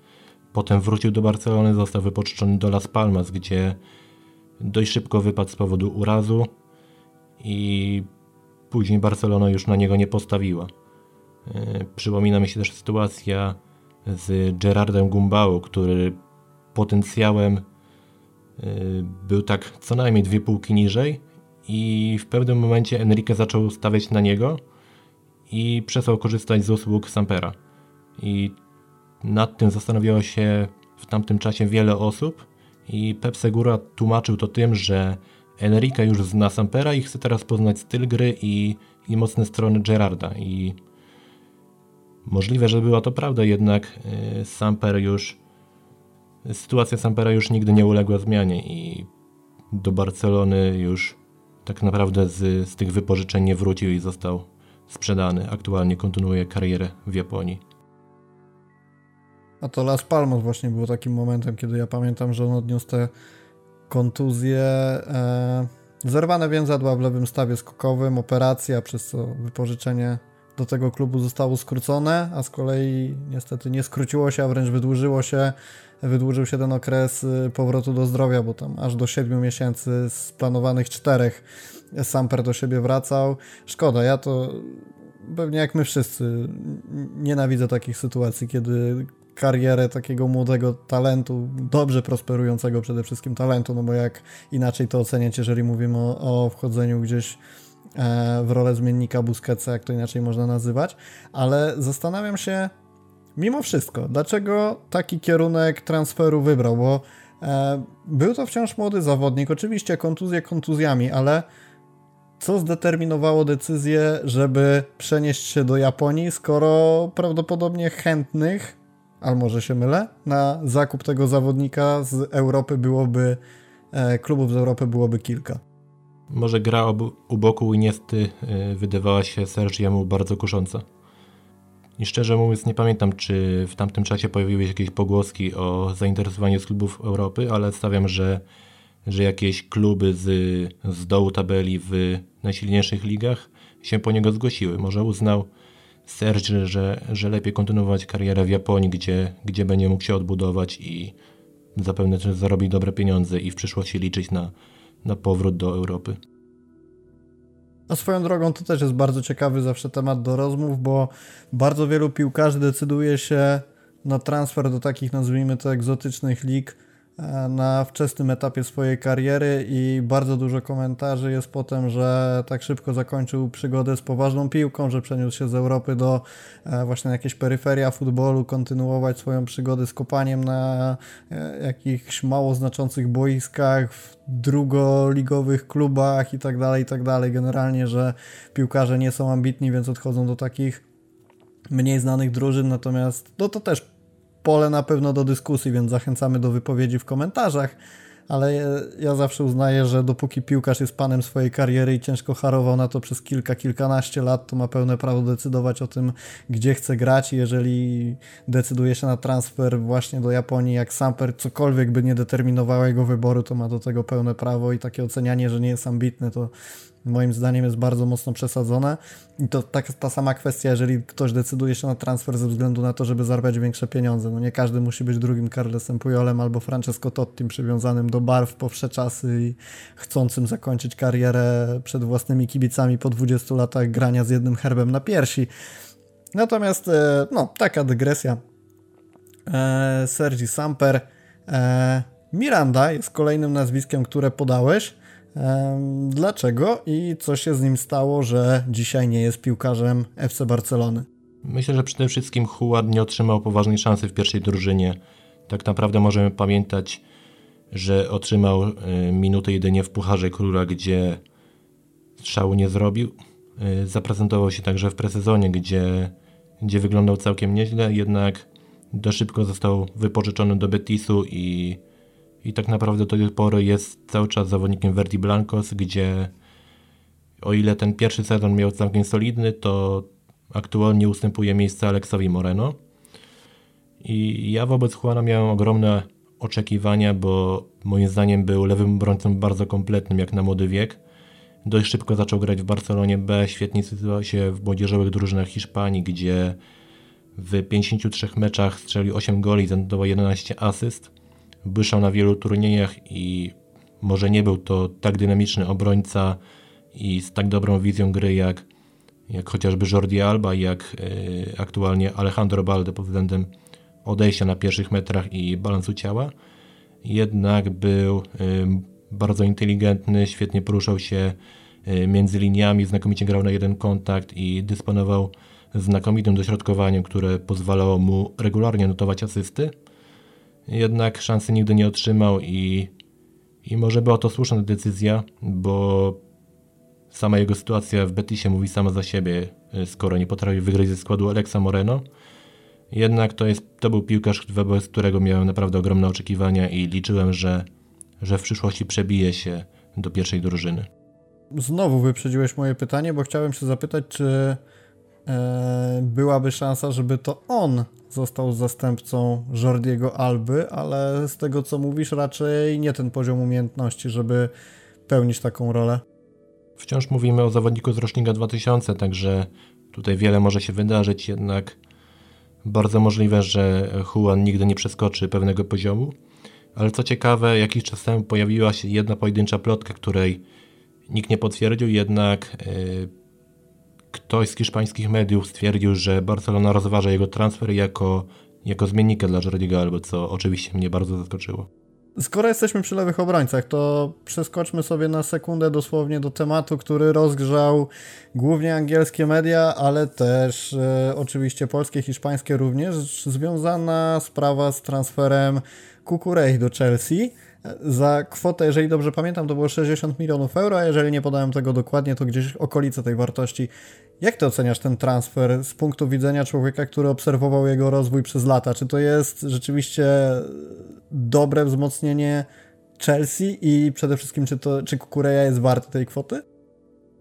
Potem wrócił do Barcelony, został wypożyczony do Las Palmas, gdzie dość szybko wypadł z powodu urazu i Później Barcelona już na niego nie postawiła. E, przypomina mi się też sytuacja z Gerardem Gumbau, który potencjałem był tak co najmniej dwie półki niżej i w pewnym momencie Enrique zaczął stawiać na niego i przestał korzystać z usług Sampera. I nad tym zastanawiało się w tamtym czasie wiele osób i Pep Segura tłumaczył to tym, że Enrique już zna Sampera i chce teraz poznać styl gry i, i mocne strony Gerarda. I możliwe, że była to prawda, jednak y, Samper już sytuacja Sampera już nigdy nie uległa zmianie i do Barcelony już tak naprawdę z, z tych wypożyczeń nie wrócił i został sprzedany. Aktualnie kontynuuje karierę w Japonii. A to Las Palmas właśnie było takim momentem, kiedy ja pamiętam, że on odniósł te kontuzje, e, zerwane więzadła w lewym stawie skokowym, operacja, przez co wypożyczenie do tego klubu zostało skrócone, a z kolei niestety nie skróciło się, a wręcz wydłużyło się, wydłużył się ten okres y, powrotu do zdrowia, bo tam aż do 7 miesięcy z planowanych czterech Samper do siebie wracał. Szkoda, ja to pewnie jak my wszyscy nienawidzę takich sytuacji, kiedy karierę takiego młodego talentu, dobrze prosperującego przede wszystkim talentu, no bo jak inaczej to oceniać, jeżeli mówimy o, o wchodzeniu gdzieś w rolę zmiennika Busquetsa, jak to inaczej można nazywać, ale zastanawiam się mimo wszystko, dlaczego taki kierunek transferu wybrał, bo e, był to wciąż młody zawodnik, oczywiście kontuzje kontuzjami, ale co zdeterminowało decyzję, żeby przenieść się do Japonii, skoro prawdopodobnie chętnych ale może się mylę, na zakup tego zawodnika z Europy byłoby, e, klubów z Europy byłoby kilka. Może gra obu, u boku Iniesty e, wydawała się Sergiemu bardzo kusząca. I szczerze mówiąc nie pamiętam, czy w tamtym czasie pojawiły się jakieś pogłoski o zainteresowaniu z klubów Europy, ale stawiam, że, że jakieś kluby z, z dołu tabeli w najsilniejszych ligach się po niego zgłosiły. Może uznał, Serge, że, że lepiej kontynuować karierę w Japonii, gdzie, gdzie będzie mógł się odbudować i zapewne też dobre pieniądze i w przyszłości liczyć na, na powrót do Europy. A swoją drogą to też jest bardzo ciekawy zawsze temat do rozmów, bo bardzo wielu piłkarzy decyduje się na transfer do takich, nazwijmy to, egzotycznych lig na wczesnym etapie swojej kariery i bardzo dużo komentarzy jest potem, że tak szybko zakończył przygodę z poważną piłką, że przeniósł się z Europy do e, właśnie jakieś peryferia futbolu, kontynuować swoją przygodę z kopaniem na e, jakichś mało znaczących boiskach, w drugoligowych klubach i tak dalej, i tak dalej. Generalnie, że piłkarze nie są ambitni, więc odchodzą do takich mniej znanych drużyn, natomiast no to też pole na pewno do dyskusji, więc zachęcamy do wypowiedzi w komentarzach. Ale ja zawsze uznaję, że dopóki piłkarz jest panem swojej kariery i ciężko harował na to przez kilka, kilkanaście lat, to ma pełne prawo decydować o tym, gdzie chce grać. Jeżeli decyduje się na transfer właśnie do Japonii, jak Samper cokolwiek by nie determinowało jego wyboru, to ma do tego pełne prawo i takie ocenianie, że nie jest ambitny, to moim zdaniem jest bardzo mocno przesadzone. I to tak, ta sama kwestia, jeżeli ktoś decyduje się na transfer ze względu na to, żeby zarabiać większe pieniądze. No nie każdy musi być drugim Carlesem Pujolem albo Francesco Tottim przywiązanym do barw po wsze czasy i chcącym zakończyć karierę przed własnymi kibicami po 20 latach grania z jednym herbem na piersi. Natomiast, e, no, taka dygresja. E, Sergi Samper. E, Miranda jest kolejnym nazwiskiem, które podałeś. Dlaczego i co się z nim stało, że dzisiaj nie jest piłkarzem FC Barcelony? Myślę, że przede wszystkim Huard nie otrzymał poważnej szansy w pierwszej drużynie. Tak naprawdę możemy pamiętać, że otrzymał e, minutę jedynie w Pucharze Króla, gdzie strzału nie zrobił. E, zaprezentował się także w presezonie, gdzie, gdzie wyglądał całkiem nieźle, jednak dość szybko został wypożyczony do Betisu i i tak naprawdę do tej pory jest cały czas zawodnikiem Verdi Blancos, gdzie o ile ten pierwszy sezon miał całkiem solidny, to aktualnie ustępuje miejsce Aleksowi Moreno. I ja wobec Juana miałem ogromne oczekiwania, bo moim zdaniem był lewym obrońcą bardzo kompletnym jak na młody wiek. Dość szybko zaczął grać w Barcelonie B, świetnie sytuował się w młodzieżowych drużynach Hiszpanii, gdzie w 53 meczach strzelił 8 goli, zanotował 11 asyst błyszczał na wielu turniejach i może nie był to tak dynamiczny obrońca i z tak dobrą wizją gry jak, jak chociażby Jordi Alba, jak y, aktualnie Alejandro Balde pod względem odejścia na pierwszych metrach i balansu ciała. Jednak był y, bardzo inteligentny, świetnie poruszał się y, między liniami, znakomicie grał na jeden kontakt i dysponował znakomitym dośrodkowaniem, które pozwalało mu regularnie notować asysty jednak szansy nigdy nie otrzymał i, i może była to słuszna decyzja, bo sama jego sytuacja w Betisie mówi sama za siebie, y, skoro nie potrafi wygrać ze składu Alexa Moreno. Jednak to, jest, to był piłkarz, wobec którego miałem naprawdę ogromne oczekiwania i liczyłem, że, że w przyszłości przebije się do pierwszej drużyny. Znowu wyprzedziłeś moje pytanie, bo chciałem się zapytać, czy e, byłaby szansa, żeby to on został zastępcą Jordiego Alby, ale z tego co mówisz, raczej nie ten poziom umiejętności, żeby pełnić taką rolę. Wciąż mówimy o zawodniku z rocznika 2000, także tutaj wiele może się wydarzyć, jednak bardzo możliwe, że Juan nigdy nie przeskoczy pewnego poziomu. Ale co ciekawe, jakiś czas temu pojawiła się jedna pojedyncza plotka, której nikt nie potwierdził, jednak yy, ktoś z hiszpańskich mediów stwierdził, że Barcelona rozważa jego transfer jako, jako zmiennika dla Jordiego Alba, co oczywiście mnie bardzo zaskoczyło. Skoro jesteśmy przy lewych obrońcach, to przeskoczmy sobie na sekundę dosłownie do tematu, który rozgrzał głównie angielskie media, ale też e, oczywiście polskie, hiszpańskie również. Związana sprawa z transferem Kukurej do Chelsea za kwotę, jeżeli dobrze pamiętam, to było 60 milionów euro, a jeżeli nie podałem tego dokładnie, to gdzieś okolice tej wartości. Jak ty oceniasz ten transfer z punktu widzenia człowieka, który obserwował jego rozwój przez lata? Czy to jest rzeczywiście dobre wzmocnienie Chelsea i przede wszystkim, czy, to, czy Kukureja jest warty tej kwoty?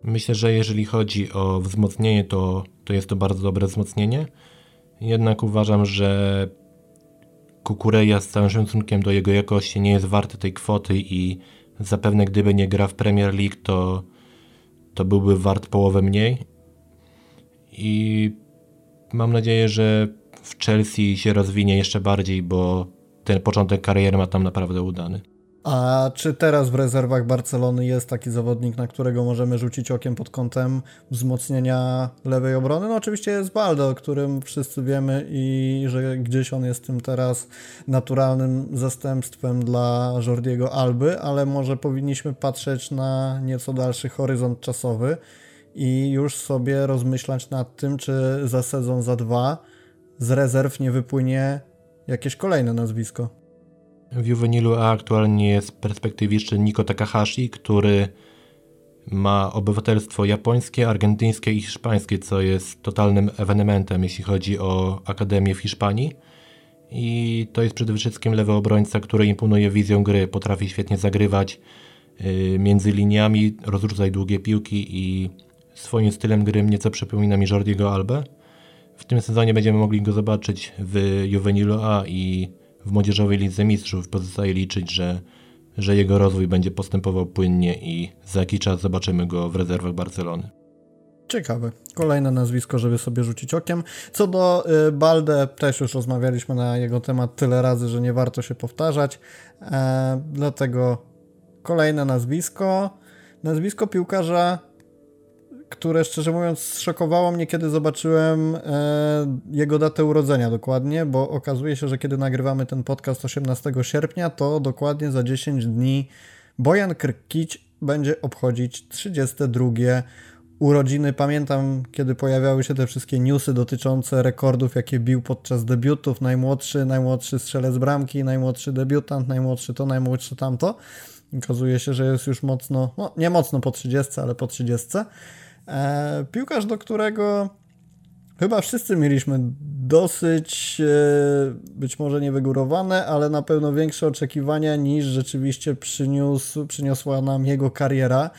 Myślę, że jeżeli chodzi o wzmocnienie, to, to jest to bardzo dobre wzmocnienie. Jednak uważam, że Kukureja z całym szacunkiem do jego jakości nie jest warty tej kwoty i zapewne gdyby nie gra w Premier League, to, to byłby wart połowę mniej. I mam nadzieję, że w Chelsea się rozwinie jeszcze bardziej, bo ten początek kariery ma tam naprawdę udany. A czy teraz w rezerwach Barcelony jest taki zawodnik, na którego możemy rzucić okiem pod kątem wzmocnienia lewej obrony? No oczywiście jest Baldo, o którym wszyscy wiemy i że gdzieś on jest tym teraz naturalnym zastępstwem dla Jordiego Alby, ale może powinniśmy patrzeć na nieco dalszy horyzont czasowy i już sobie rozmyślać nad tym, czy za sezon, za dwa z rezerw nie wypłynie jakieś kolejne nazwisko. W Juvenilu A aktualnie jest perspektywiczny Niko Takahashi, który ma obywatelstwo japońskie, argentyńskie i hiszpańskie, co jest totalnym ewenementem, jeśli chodzi o akademię w Hiszpanii. I to jest przede wszystkim lewy obrońca, który imponuje wizją gry, potrafi świetnie zagrywać y, między liniami, rozrzucać długie piłki i swoim stylem gry nieco przypomina mi Jordiego Albę. W tym sezonie będziemy mogli go zobaczyć w Juvenilu A i w młodzieżowej lidze mistrzów. Pozostaje liczyć, że, że jego rozwój będzie postępował płynnie i za jakiś czas zobaczymy go w rezerwach Barcelony. Ciekawe. Kolejne nazwisko, żeby sobie rzucić okiem. Co do y, Balde, też już rozmawialiśmy na jego temat tyle razy, że nie warto się powtarzać. E, dlatego kolejne nazwisko. Nazwisko piłkarza które szczerze mówiąc zszokowało mnie, kiedy zobaczyłem e, jego datę urodzenia dokładnie, bo okazuje się, że kiedy nagrywamy ten podcast 18 sierpnia, to dokładnie za 10 dni Bojan Krkić będzie obchodzić 32 urodziny. Pamiętam, kiedy pojawiały się te wszystkie newsy dotyczące rekordów, jakie bił podczas debiutów. Najmłodszy, najmłodszy strzelec bramki, najmłodszy debiutant, najmłodszy to, najmłodszy tamto. Okazuje się, że jest już mocno, no nie mocno po 30, ale po 30. E, piłkarz, do którego chyba wszyscy mieliśmy dosyć e, być może niewygórowane, ale na pewno większe oczekiwania niż rzeczywiście przyniósł, przyniosła nam jego kariera.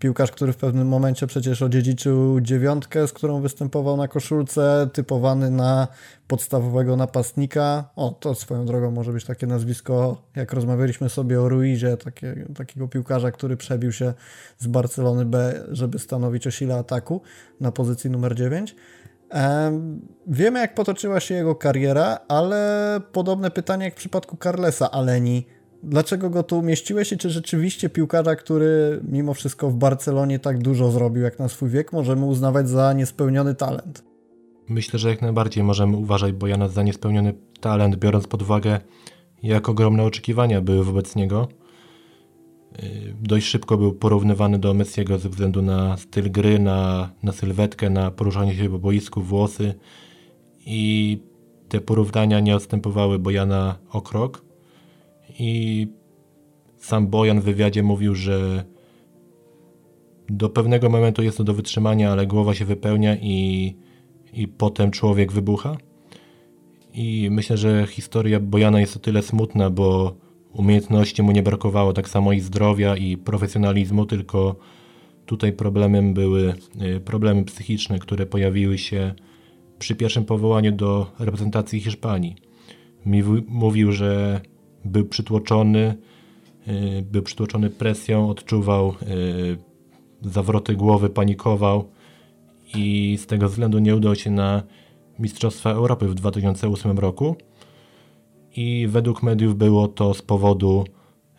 Piłkarz, który w pewnym momencie przecież odziedziczył dziewiątkę, z którą występował na koszulce, typowany na podstawowego napastnika. O, to swoją drogą może być takie nazwisko, jak rozmawialiśmy sobie o Ruizie, takie, takiego piłkarza, który przebił się z Barcelony B, żeby stanowić o sile ataku na pozycji numer 9. Wiemy, jak potoczyła się jego kariera, ale podobne pytanie jak w przypadku Carlesa Aleni dlaczego go tu umieściłeś i czy rzeczywiście piłkarza, który mimo wszystko w Barcelonie tak dużo zrobił jak na swój wiek, możemy uznawać za niespełniony talent? Myślę, że jak najbardziej możemy uważać Bojana za niespełniony talent, biorąc pod uwagę, jak ogromne oczekiwania były wobec niego. Y, dość szybko był porównywany do Messiego ze względu na styl gry, na, na sylwetkę, na poruszanie się po boisku, włosy i te porównania nie odstępowały Bojana o krok i sam Bojan w wywiadzie mówił, że do pewnego momentu jest to do wytrzymania, ale głowa się wypełnia i, i potem człowiek wybucha. I myślę, że historia Bojana jest o tyle smutna, bo umiejętności mu nie brakowało, tak samo i zdrowia i profesjonalizmu, tylko tutaj problemem były y, problemy psychiczne, które pojawiły się przy pierwszym powołaniu do reprezentacji Hiszpanii. Mówił, że był przytłoczony, y, był przytłoczony presją, odczuwał y, zawroty głowy, panikował i z tego względu nie udał się na Mistrzostwa Europy w 2008 roku. I według mediów było to z powodu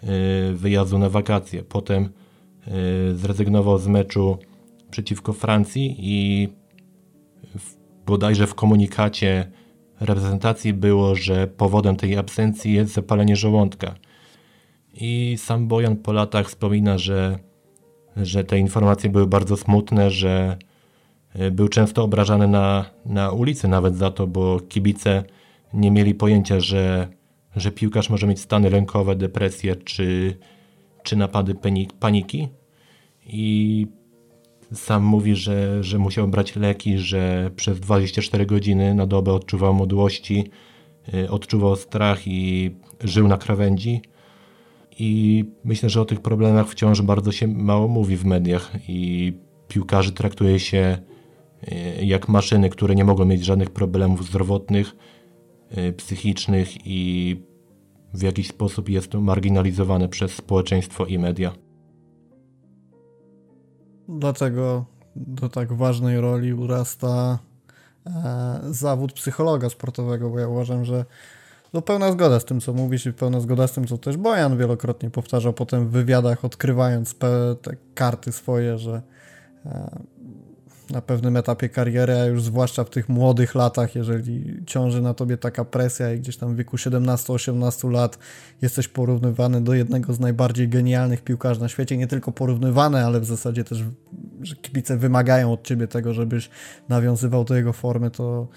y, wyjazdu na wakacje. Potem zrezygnował z meczu przeciwko Francji i bodajże w komunikacie reprezentacji było, że powodem tej absencji jest zapalenie żołądka. I sam Bojan po latach wspomina, że, że te informacje były bardzo smutne, że e, był często obrażany na, na ulicy nawet za to, bo kibice nie mieli pojęcia, że, że piłkarz może mieć stany lękowe, depresje czy, czy napady paniki. I sam mówi, że, że musiał brać leki, że przez 24 godziny na dobę odczuwał modłości, y, odczuwał strach i żył na krawędzi. I myślę, że o tych problemach wciąż bardzo się mało mówi w mediach i piłkarzy traktuje się y, jak maszyny, które nie mogą mieć żadnych problemów zdrowotnych, y, psychicznych i w jakiś sposób jest to marginalizowane przez społeczeństwo i media. Dlatego do tak ważnej roli urasta e, zawód psychologa sportowego, bo ja uważam, że no pełna zgoda z tym, co mówisz i pełna zgoda z tym, co też Bojan wielokrotnie powtarzał potem w wywiadach, odkrywając te karty swoje, że e, na pewnym etapie kariery, a już zwłaszcza w tych młodych latach, jeżeli ciąży na tobie taka presja i gdzieś tam w wieku 17-18 lat jesteś porównywany do jednego z najbardziej genialnych piłkarzy na świecie, nie tylko porównywany, ale w zasadzie też, że kibice wymagają od ciebie tego, żebyś nawiązywał do jego formy, to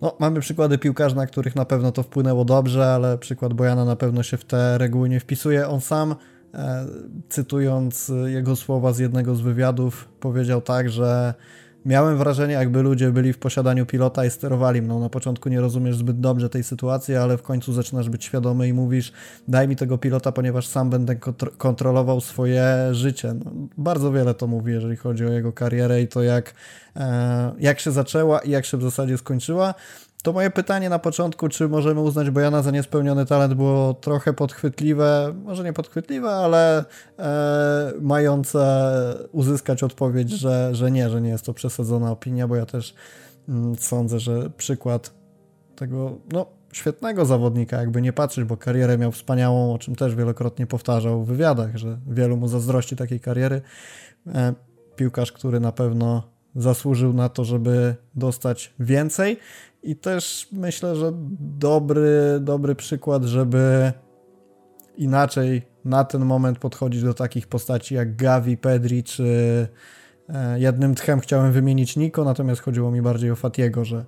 no, mamy przykłady piłkarzy, na których na pewno to wpłynęło dobrze, ale przykład Bojana na pewno się w te reguły nie wpisuje. On sam, e, cytując jego słowa z jednego z wywiadów, powiedział tak, że miałem wrażenie, jakby ludzie byli w posiadaniu pilota i sterowali mną. Na początku nie rozumiesz zbyt dobrze tej sytuacji, ale w końcu zaczynasz być świadomy i mówisz, daj mi tego pilota, ponieważ sam będę kontrolował swoje życie. No, bardzo wiele to mówi, jeżeli chodzi o jego karierę i to, jak, e, jak się zaczęła i jak się w zasadzie skończyła. To moje pytanie na początku, czy możemy uznać Bojana za niespełniony talent, było trochę podchwytliwe, może nie podchwytliwe, ale e, mające uzyskać odpowiedź, że, że nie, że nie jest to przesadzona opinia, bo ja też mm, sądzę, że przykład tego no, świetnego zawodnika, jakby nie patrzeć, bo karierę miał wspaniałą, o czym też wielokrotnie powtarzał w wywiadach, że wielu mu zazdrości takiej kariery. E, piłkarz, który na pewno zasłużył na to, żeby dostać więcej. I też myślę, że dobry, dobry przykład, żeby inaczej na ten moment podchodzić do takich postaci jak Gavi, Pedri czy e, jednym tchem chciałem wymienić Niko, natomiast chodziło mi bardziej o Fatiego, że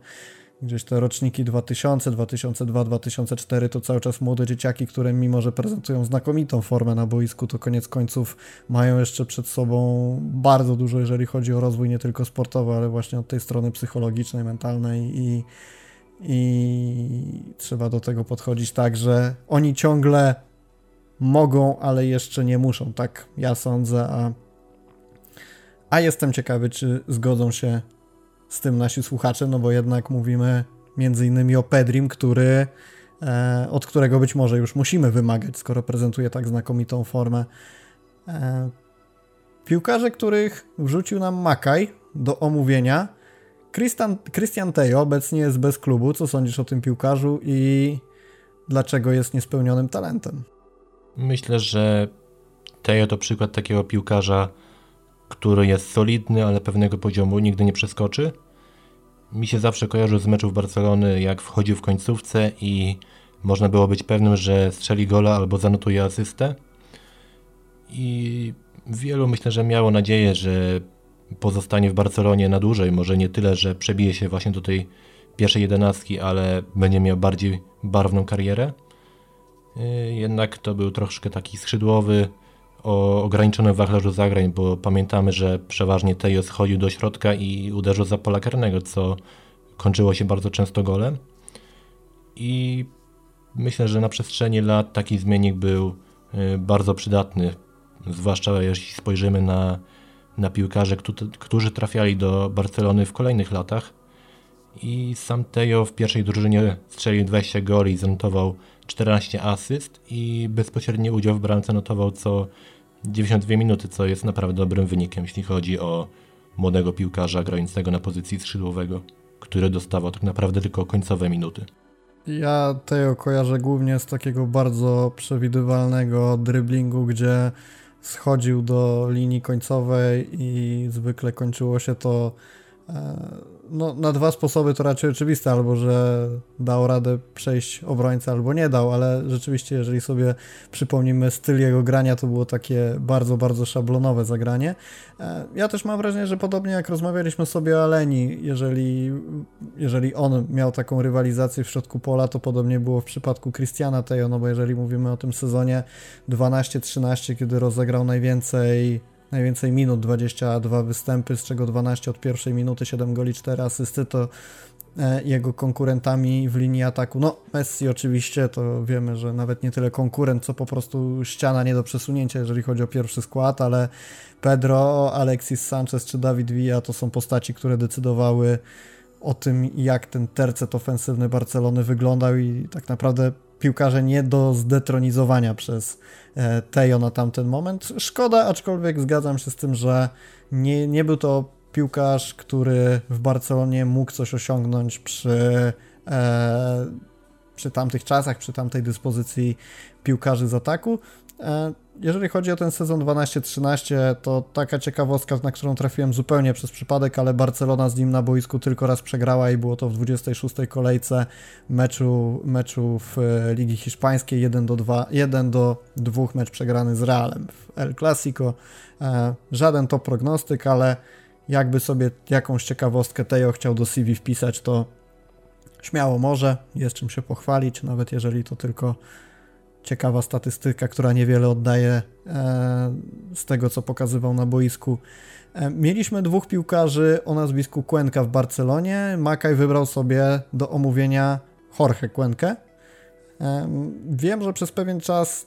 gdzieś te roczniki 2000, 2002, 2004 to cały czas młode dzieciaki, które mimo, że prezentują znakomitą formę na boisku, to koniec końców mają jeszcze przed sobą bardzo dużo, jeżeli chodzi o rozwój nie tylko sportowy, ale właśnie od tej strony psychologicznej, mentalnej i, i trzeba do tego podchodzić tak, że oni ciągle mogą, ale jeszcze nie muszą, tak ja sądzę, a, a jestem ciekawy, czy zgodzą się z tym nasi słuchacze, no bo jednak mówimy między innymi o Pedrim, który, e, od którego być może już musimy wymagać, skoro prezentuje tak znakomitą formę. E, piłkarze, których wrzucił nam Makaj do omówienia. Christian, Christian Tejo obecnie jest bez klubu. Co sądzisz o tym piłkarzu i dlaczego jest niespełnionym talentem? Myślę, że Tejo to przykład takiego piłkarza, który jest solidny, ale pewnego poziomu nigdy nie przeskoczy. Mi się zawsze kojarzył z meczów Barcelony, jak wchodził w końcówce i można było być pewnym, że strzeli gola albo zanotuje asystę. I wielu myślę, że miało nadzieję, że pozostanie w Barcelonie na dłużej. Może nie tyle, że przebije się właśnie do tej pierwszej jedenastki, ale będzie miał bardziej barwną karierę. Y, jednak to był troszkę taki skrzydłowy, o ograniczonym wachlarzu zagrań, bo pamiętamy, że przeważnie Tejo schodził do środka i uderzył za pola karnego, co kończyło się bardzo często golem. I myślę, że na przestrzeni lat taki zmiennik był y, bardzo przydatny, zwłaszcza jeśli spojrzymy na, na piłkarze, którzy trafiali do Barcelony w kolejnych latach. I sam Tejo w pierwszej drużynie strzelił 20 goli, zanotował 14 asyst i bezpośredni udział w bramce notował co 92 minuty, co jest naprawdę dobrym wynikiem, jeśli chodzi o młodego piłkarza grającego na pozycji skrzydłowego, który dostawał tak naprawdę tylko końcowe minuty. Ja Teo kojarzę głównie z takiego bardzo przewidywalnego driblingu, gdzie schodził do linii końcowej i zwykle kończyło się to no, na dwa sposoby to raczej oczywiste, albo że dał radę przejść obrońcę, albo nie dał, ale rzeczywiście, jeżeli sobie przypomnimy styl jego grania, to było takie bardzo, bardzo szablonowe zagranie. E, ja też mam wrażenie, że podobnie jak rozmawialiśmy sobie o Aleni, jeżeli, jeżeli on miał taką rywalizację w środku pola, to podobnie było w przypadku Christiana Tejo, no bo jeżeli mówimy o tym sezonie 12-13, kiedy rozegrał najwięcej najwięcej minut, 22 występy, z czego 12 od pierwszej minuty, 7 goli, 4 asysty, to e, jego konkurentami w linii ataku. No, Messi oczywiście, to wiemy, że nawet nie tyle konkurent, co po prostu ściana nie do przesunięcia, jeżeli chodzi o pierwszy skład, ale Pedro, Alexis Sanchez czy David Villa to są postaci, które decydowały o tym, jak ten tercet ofensywny Barcelony wyglądał i tak naprawdę piłkarze nie do zdetronizowania przez e, Tejo na tamten moment. Szkoda, aczkolwiek zgadzam się z tym, że nie, nie był to piłkarz, który w Barcelonie mógł coś osiągnąć przy, e, przy tamtych czasach, przy tamtej dyspozycji piłkarzy z ataku. E, jeżeli chodzi o ten sezon 12-13, to taka ciekawostka, na którą trafiłem zupełnie przez przypadek, ale Barcelona z nim na boisku tylko raz przegrała i było to w 26 kolejce meczu, meczu w e, Ligi Hiszpańskiej 1 do 2, 1 do 2 mecz przegrany z Realem w El Clasico. E, żaden to prognostyk, ale jakby sobie jakąś ciekawostkę Tejo chciał do CV wpisać, to śmiało może, jest czym się pochwalić, nawet jeżeli to tylko ciekawa statystyka, która niewiele oddaje e, z tego, co pokazywał na boisku. E, mieliśmy dwóch piłkarzy o nazwisku Cuenca w Barcelonie. Makaj wybrał sobie do omówienia Jorge Cuenkę. E, wiem, że przez pewien czas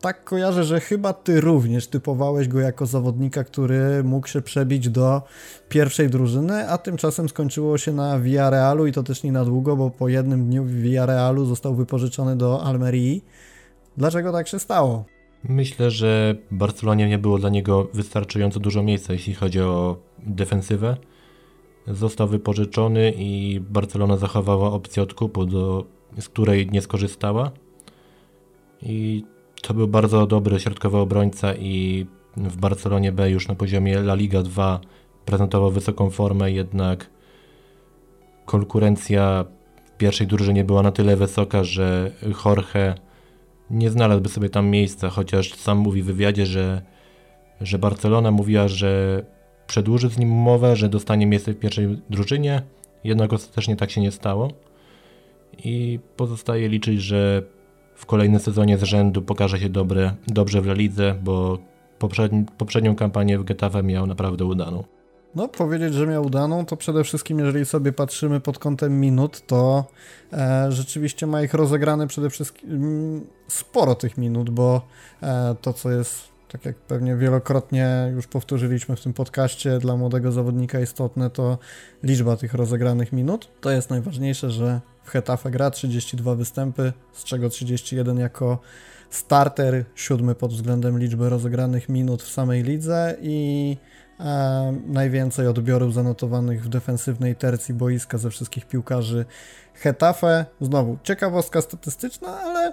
tak kojarzę, że chyba ty również typowałeś go jako zawodnika, który mógł się przebić do pierwszej drużyny, a tymczasem skończyło się na Villarealu i to też nie na długo, bo po jednym dniu w Villarealu został wypożyczony do Almerii. Dlaczego tak się stało? Myślę, że Barcelonie nie było dla niego wystarczająco dużo miejsca, jeśli chodzi o defensywę. Został wypożyczony i Barcelona zachowała opcję odkupu, do, z której nie skorzystała. I to był bardzo dobry środkowy obrońca i w Barcelonie B już na poziomie La Liga 2 prezentował wysoką formę, jednak konkurencja w pierwszej drużynie była na tyle wysoka, że Jorge nie znalazłby sobie tam miejsca, chociaż sam mówi w wywiadzie, że, że Barcelona mówiła, że przedłuży z nim umowę, że dostanie miejsce w pierwszej drużynie, jednak ostatecznie tak się nie stało. I pozostaje liczyć, że w kolejnym sezonie z rzędu pokaże się dobre, dobrze w Lidze, bo poprzedni, poprzednią kampanię w Getafe miał naprawdę udaną. No, powiedzieć, że miał udaną, to przede wszystkim, jeżeli sobie patrzymy pod kątem minut, to e, rzeczywiście ma ich rozegrane przede wszystkim mm, sporo tych minut, bo e, to, co jest, tak jak pewnie wielokrotnie już powtórzyliśmy w tym podcaście, dla młodego zawodnika istotne, to liczba tych rozegranych minut. To jest najważniejsze, że Hetafe gra 32 występy, z czego 31 jako starter, siódmy pod względem liczby rozegranych minut w samej lidze i e, najwięcej odbiorów zanotowanych w defensywnej tercji boiska ze wszystkich piłkarzy Hetafe. Znowu ciekawostka statystyczna, ale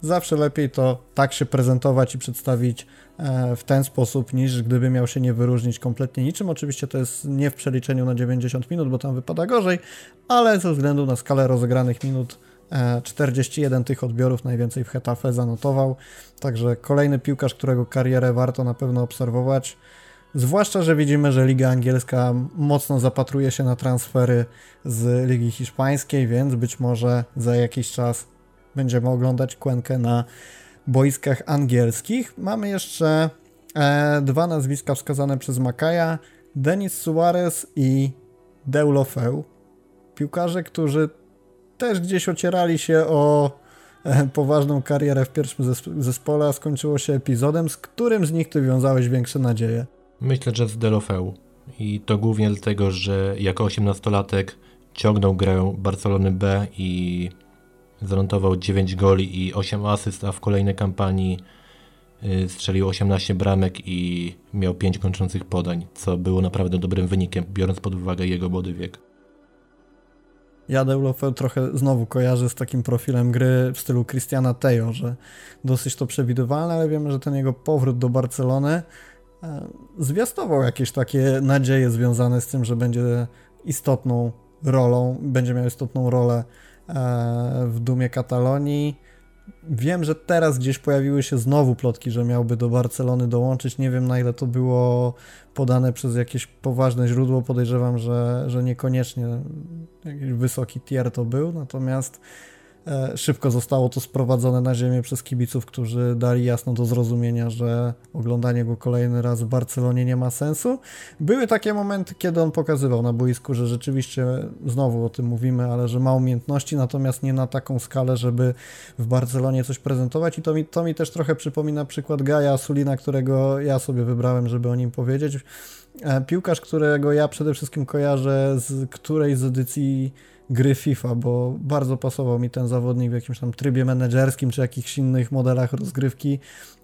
zawsze lepiej to tak się prezentować i przedstawić e, w ten sposób, niż gdyby miał się nie wyróżnić kompletnie niczym. Oczywiście to jest nie w przeliczeniu na 90 minut, bo tam wypada gorzej, ale ze względu na skalę rozegranych minut 41 e, tych odbiorów najwięcej w Hetafe zanotował. Także kolejny piłkarz, którego karierę warto na pewno obserwować. Zwłaszcza, że widzimy, że Liga Angielska mocno zapatruje się na transfery z Ligi Hiszpańskiej, więc być może za jakiś czas będziemy oglądać Kłękę na boiskach angielskich. Mamy jeszcze e, dwa nazwiska wskazane przez Makaja: Denis Suarez i Deulofeu. Piłkarze, którzy też gdzieś ocierali się o e, poważną karierę w pierwszym zespole, a skończyło się epizodem, z którym z nich ty wiązałeś większe nadzieje? Myślę, że z Delofeu. I to głównie dlatego, że jako 18-latek ciągnął grę Barcelony B i zanotował 9 goli i 8 asyst, a w kolejnej kampanii y, strzelił 18 bramek i miał 5 kończących podań, co było naprawdę dobrym wynikiem, biorąc pod uwagę jego młody wiek. Ja Deulofeu trochę znowu kojarzę z takim profilem gry w stylu Cristiana Tejo, że dosyć to przewidywalne, ale wiemy, że ten jego powrót do Barcelony e, zwiastował jakieś takie nadzieje związane z tym, że będzie istotną rolą, będzie miał istotną rolę w Dumie Katalonii. Wiem, że teraz gdzieś pojawiły się znowu plotki, że miałby do Barcelony dołączyć. Nie wiem na ile to było podane przez jakieś poważne źródło. Podejrzewam, że, że niekoniecznie jakiś wysoki tier to był. Natomiast E, szybko zostało to sprowadzone na ziemię przez kibiców, którzy dali jasno do zrozumienia, że oglądanie go kolejny raz w Barcelonie nie ma sensu. Były takie momenty, kiedy on pokazywał na boisku, że rzeczywiście, znowu o tym mówimy, ale że ma umiejętności, natomiast nie na taką skalę, żeby w Barcelonie coś prezentować i to mi, to mi też trochę przypomina przykład Gaja Sulina, którego ja sobie wybrałem, żeby o nim powiedzieć. E, piłkarz, którego ja przede wszystkim kojarzę z której z edycji gry FIFA, bo bardzo pasował mi ten zawodnik w jakimś tam trybie menedżerskim czy jakichś innych modelach rozgrywki.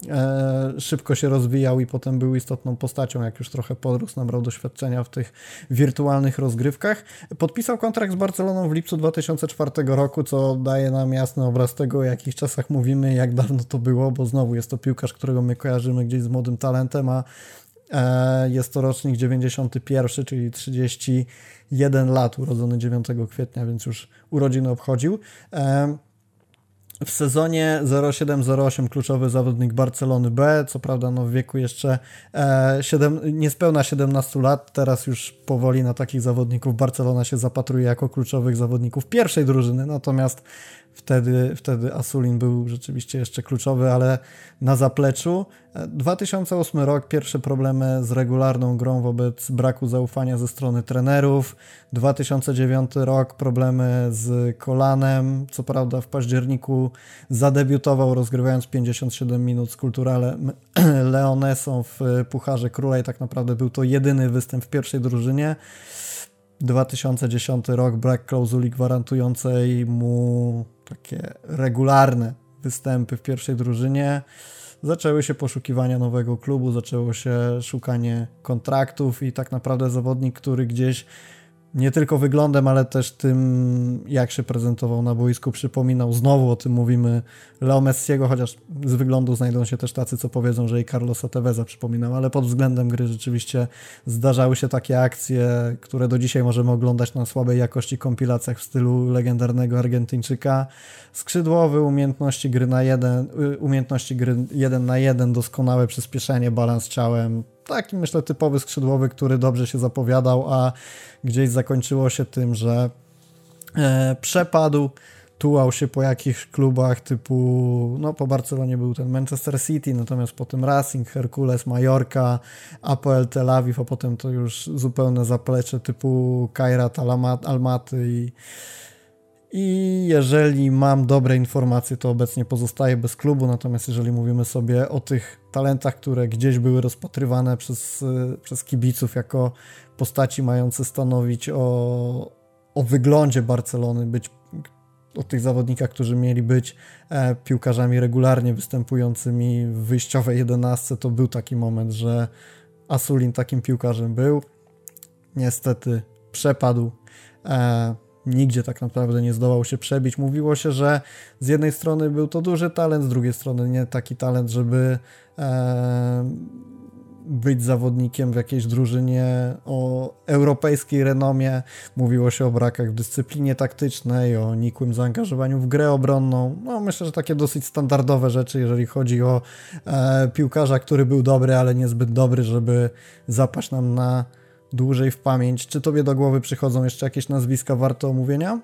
E, szybko się rozwijał i potem był istotną postacią, jak już trochę podrósł, nabrał doświadczenia w tych wirtualnych rozgrywkach. Podpisał kontrakt z Barceloną w lipcu 2004 roku, co daje nam jasny obraz tego, o jakich czasach mówimy, jak dawno to było, bo znowu jest to piłkarz, którego my kojarzymy gdzieś z młodym talentem, a jest to rocznik 91, czyli 31 lat, urodzony 9 kwietnia, więc już urodziny obchodził. E, w sezonie 07-08 kluczowy zawodnik Barcelony B, co prawda no w wieku jeszcze e, 7, niespełna 17 lat, teraz już powoli na takich zawodników Barcelona się zapatruje jako kluczowych zawodników pierwszej drużyny, natomiast Wtedy, wtedy Asulin był rzeczywiście jeszcze kluczowy, ale na zapleczu. 2008 rok, pierwsze problemy z regularną grą wobec braku zaufania ze strony trenerów. 2009 rok, problemy z kolanem. Co prawda w październiku zadebiutował rozgrywając 57 minut z Kulturale [CLEARS THROAT] Leonesą w Pucharze Króla i tak naprawdę był to jedyny występ w pierwszej drużynie. 2010 rok, brak klauzuli gwarantującej mu takie regularne występy w pierwszej drużynie. Zaczęły się poszukiwania nowego klubu, zaczęło się szukanie kontraktów i tak naprawdę zawodnik, który gdzieś nie tylko wyglądem, ale też tym, jak się prezentował na boisku, przypominał. Znowu o tym mówimy Leo Messiego, chociaż z wyglądu znajdą się też tacy, co powiedzą, że i Carlosa Teveza przypominał, ale pod względem gry rzeczywiście zdarzały się takie akcje, które do dzisiaj możemy oglądać na słabej jakości kompilacjach w stylu legendarnego Argentyńczyka. Skrzydłowy, umiejętności gry na jeden, y, umiejętności gry jeden na jeden, doskonałe przyspieszenie, balans ciałem, taki myślę typowy skrzydłowy, który dobrze się zapowiadał, a gdzieś zakończyło się tym, że e, przepadł, tułał się po jakichś klubach typu, no po Barcelonie był ten Manchester City, natomiast potem Racing, Hercules, Mallorca, APL Tel Aviv, a potem to już zupełne zaplecze typu Kairat Almaty i i jeżeli mam dobre informacje, to obecnie pozostaje bez klubu. Natomiast jeżeli mówimy sobie o tych talentach, które gdzieś były rozpatrywane przez, przez kibiców jako postaci mające stanowić o, o wyglądzie Barcelony, być o tych zawodnikach, którzy mieli być e, piłkarzami regularnie występującymi w wyjściowej jedenastce, to był taki moment, że Asulin takim piłkarzem był. Niestety przepadł. E, nigdzie tak naprawdę nie zdołał się przebić. Mówiło się, że z jednej strony był to duży talent, z drugiej strony nie taki talent, żeby e, być zawodnikiem w jakiejś drużynie o europejskiej renomie. Mówiło się o brakach w dyscyplinie taktycznej, o nikłym zaangażowaniu w grę obronną. No, myślę, że takie dosyć standardowe rzeczy, jeżeli chodzi o e, piłkarza, który był dobry, ale niezbyt dobry, żeby zapaść nam na dłużej w pamięć. Czy tobie do głowy przychodzą jeszcze jakieś nazwiska warte omówienia?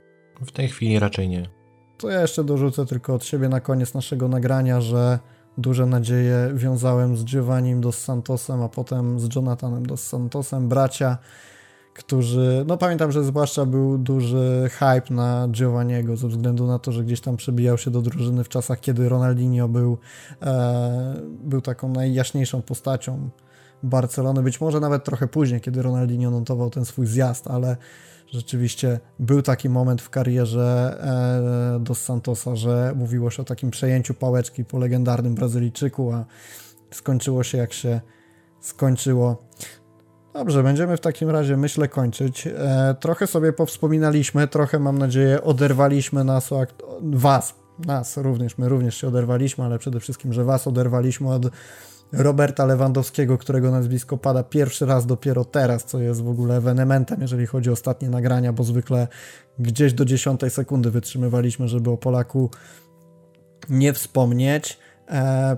W tej chwili raczej nie. To ja jeszcze dorzucę tylko od siebie na koniec naszego nagrania, że duże nadzieje wiązałem z Giovannim dos Santosem, a potem z Jonathanem dos Santosem, bracia, którzy, no pamiętam, że zwłaszcza był duży hype na Giovanniego ze względu na to, że gdzieś tam przebijał się do drużyny w czasach, kiedy Ronaldinho był, e, był taką najjaśniejszą postacią Barcelony, być może nawet trochę później, kiedy Ronaldinho notował ten swój zjazd, ale rzeczywiście był taki moment w karierze e, Dos Santosa, że mówiło się o takim przejęciu pałeczki po legendarnym Brazylijczyku, a skończyło się jak się skończyło. Dobrze, będziemy w takim razie, myślę, kończyć. E, trochę sobie powspominaliśmy, trochę, mam nadzieję, oderwaliśmy nas, was, nas również, my również się oderwaliśmy, ale przede wszystkim, że was oderwaliśmy od Roberta Lewandowskiego, którego nazwisko pada pierwszy raz dopiero teraz, co jest w ogóle ewenementem, jeżeli chodzi o ostatnie nagrania, bo zwykle gdzieś do dziesiątej sekundy wytrzymywaliśmy, żeby o Polaku nie wspomnieć. E,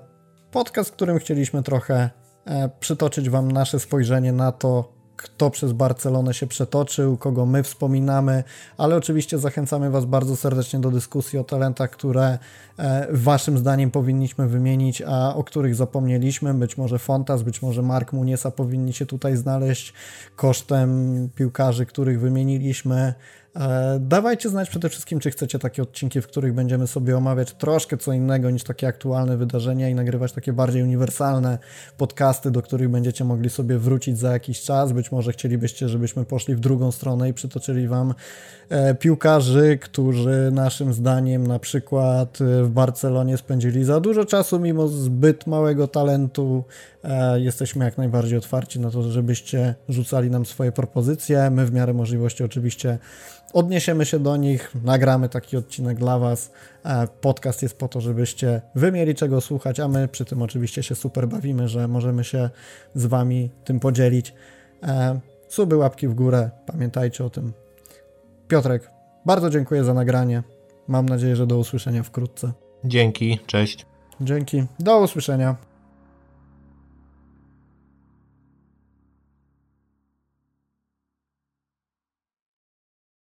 podcast, w którym chcieliśmy trochę e, przytoczyć Wam nasze spojrzenie na to, kto przez Barcelonę się przetoczył, kogo my wspominamy, ale oczywiście zachęcamy Was bardzo serdecznie do dyskusji o talentach, które e, Waszym zdaniem powinniśmy wymienić, a o których zapomnieliśmy. Być może Fontas, być może Mark Muniesa powinni się tutaj znaleźć kosztem piłkarzy, których wymieniliśmy. E, dawajcie znać przede wszystkim, czy chcecie takie odcinki, w których będziemy sobie omawiać troszkę co innego niż takie aktualne wydarzenia i nagrywać takie bardziej uniwersalne podcasty, do których będziecie mogli sobie wrócić za jakiś czas. Być może chcielibyście, żebyśmy poszli w drugą stronę i przytoczyli Wam e, piłkarzy, którzy naszym zdaniem na przykład e, w Barcelonie spędzili za dużo czasu mimo zbyt małego talentu. E, jesteśmy jak najbardziej otwarci na to, żebyście rzucali nam swoje propozycje. My w miarę możliwości oczywiście odniesiemy się do nich, nagramy taki odcinek dla Was. E, Podcast jest po to, żebyście Wy mieli czego słuchać, a my przy tym oczywiście się super bawimy, że możemy się z Wami tym podzielić. E, Suby, łapki w górę, pamiętajcie o tym. Piotrek, bardzo dziękuję za nagranie. Mam nadzieję, że do usłyszenia wkrótce. Dzięki, cześć. Dzięki, do usłyszenia.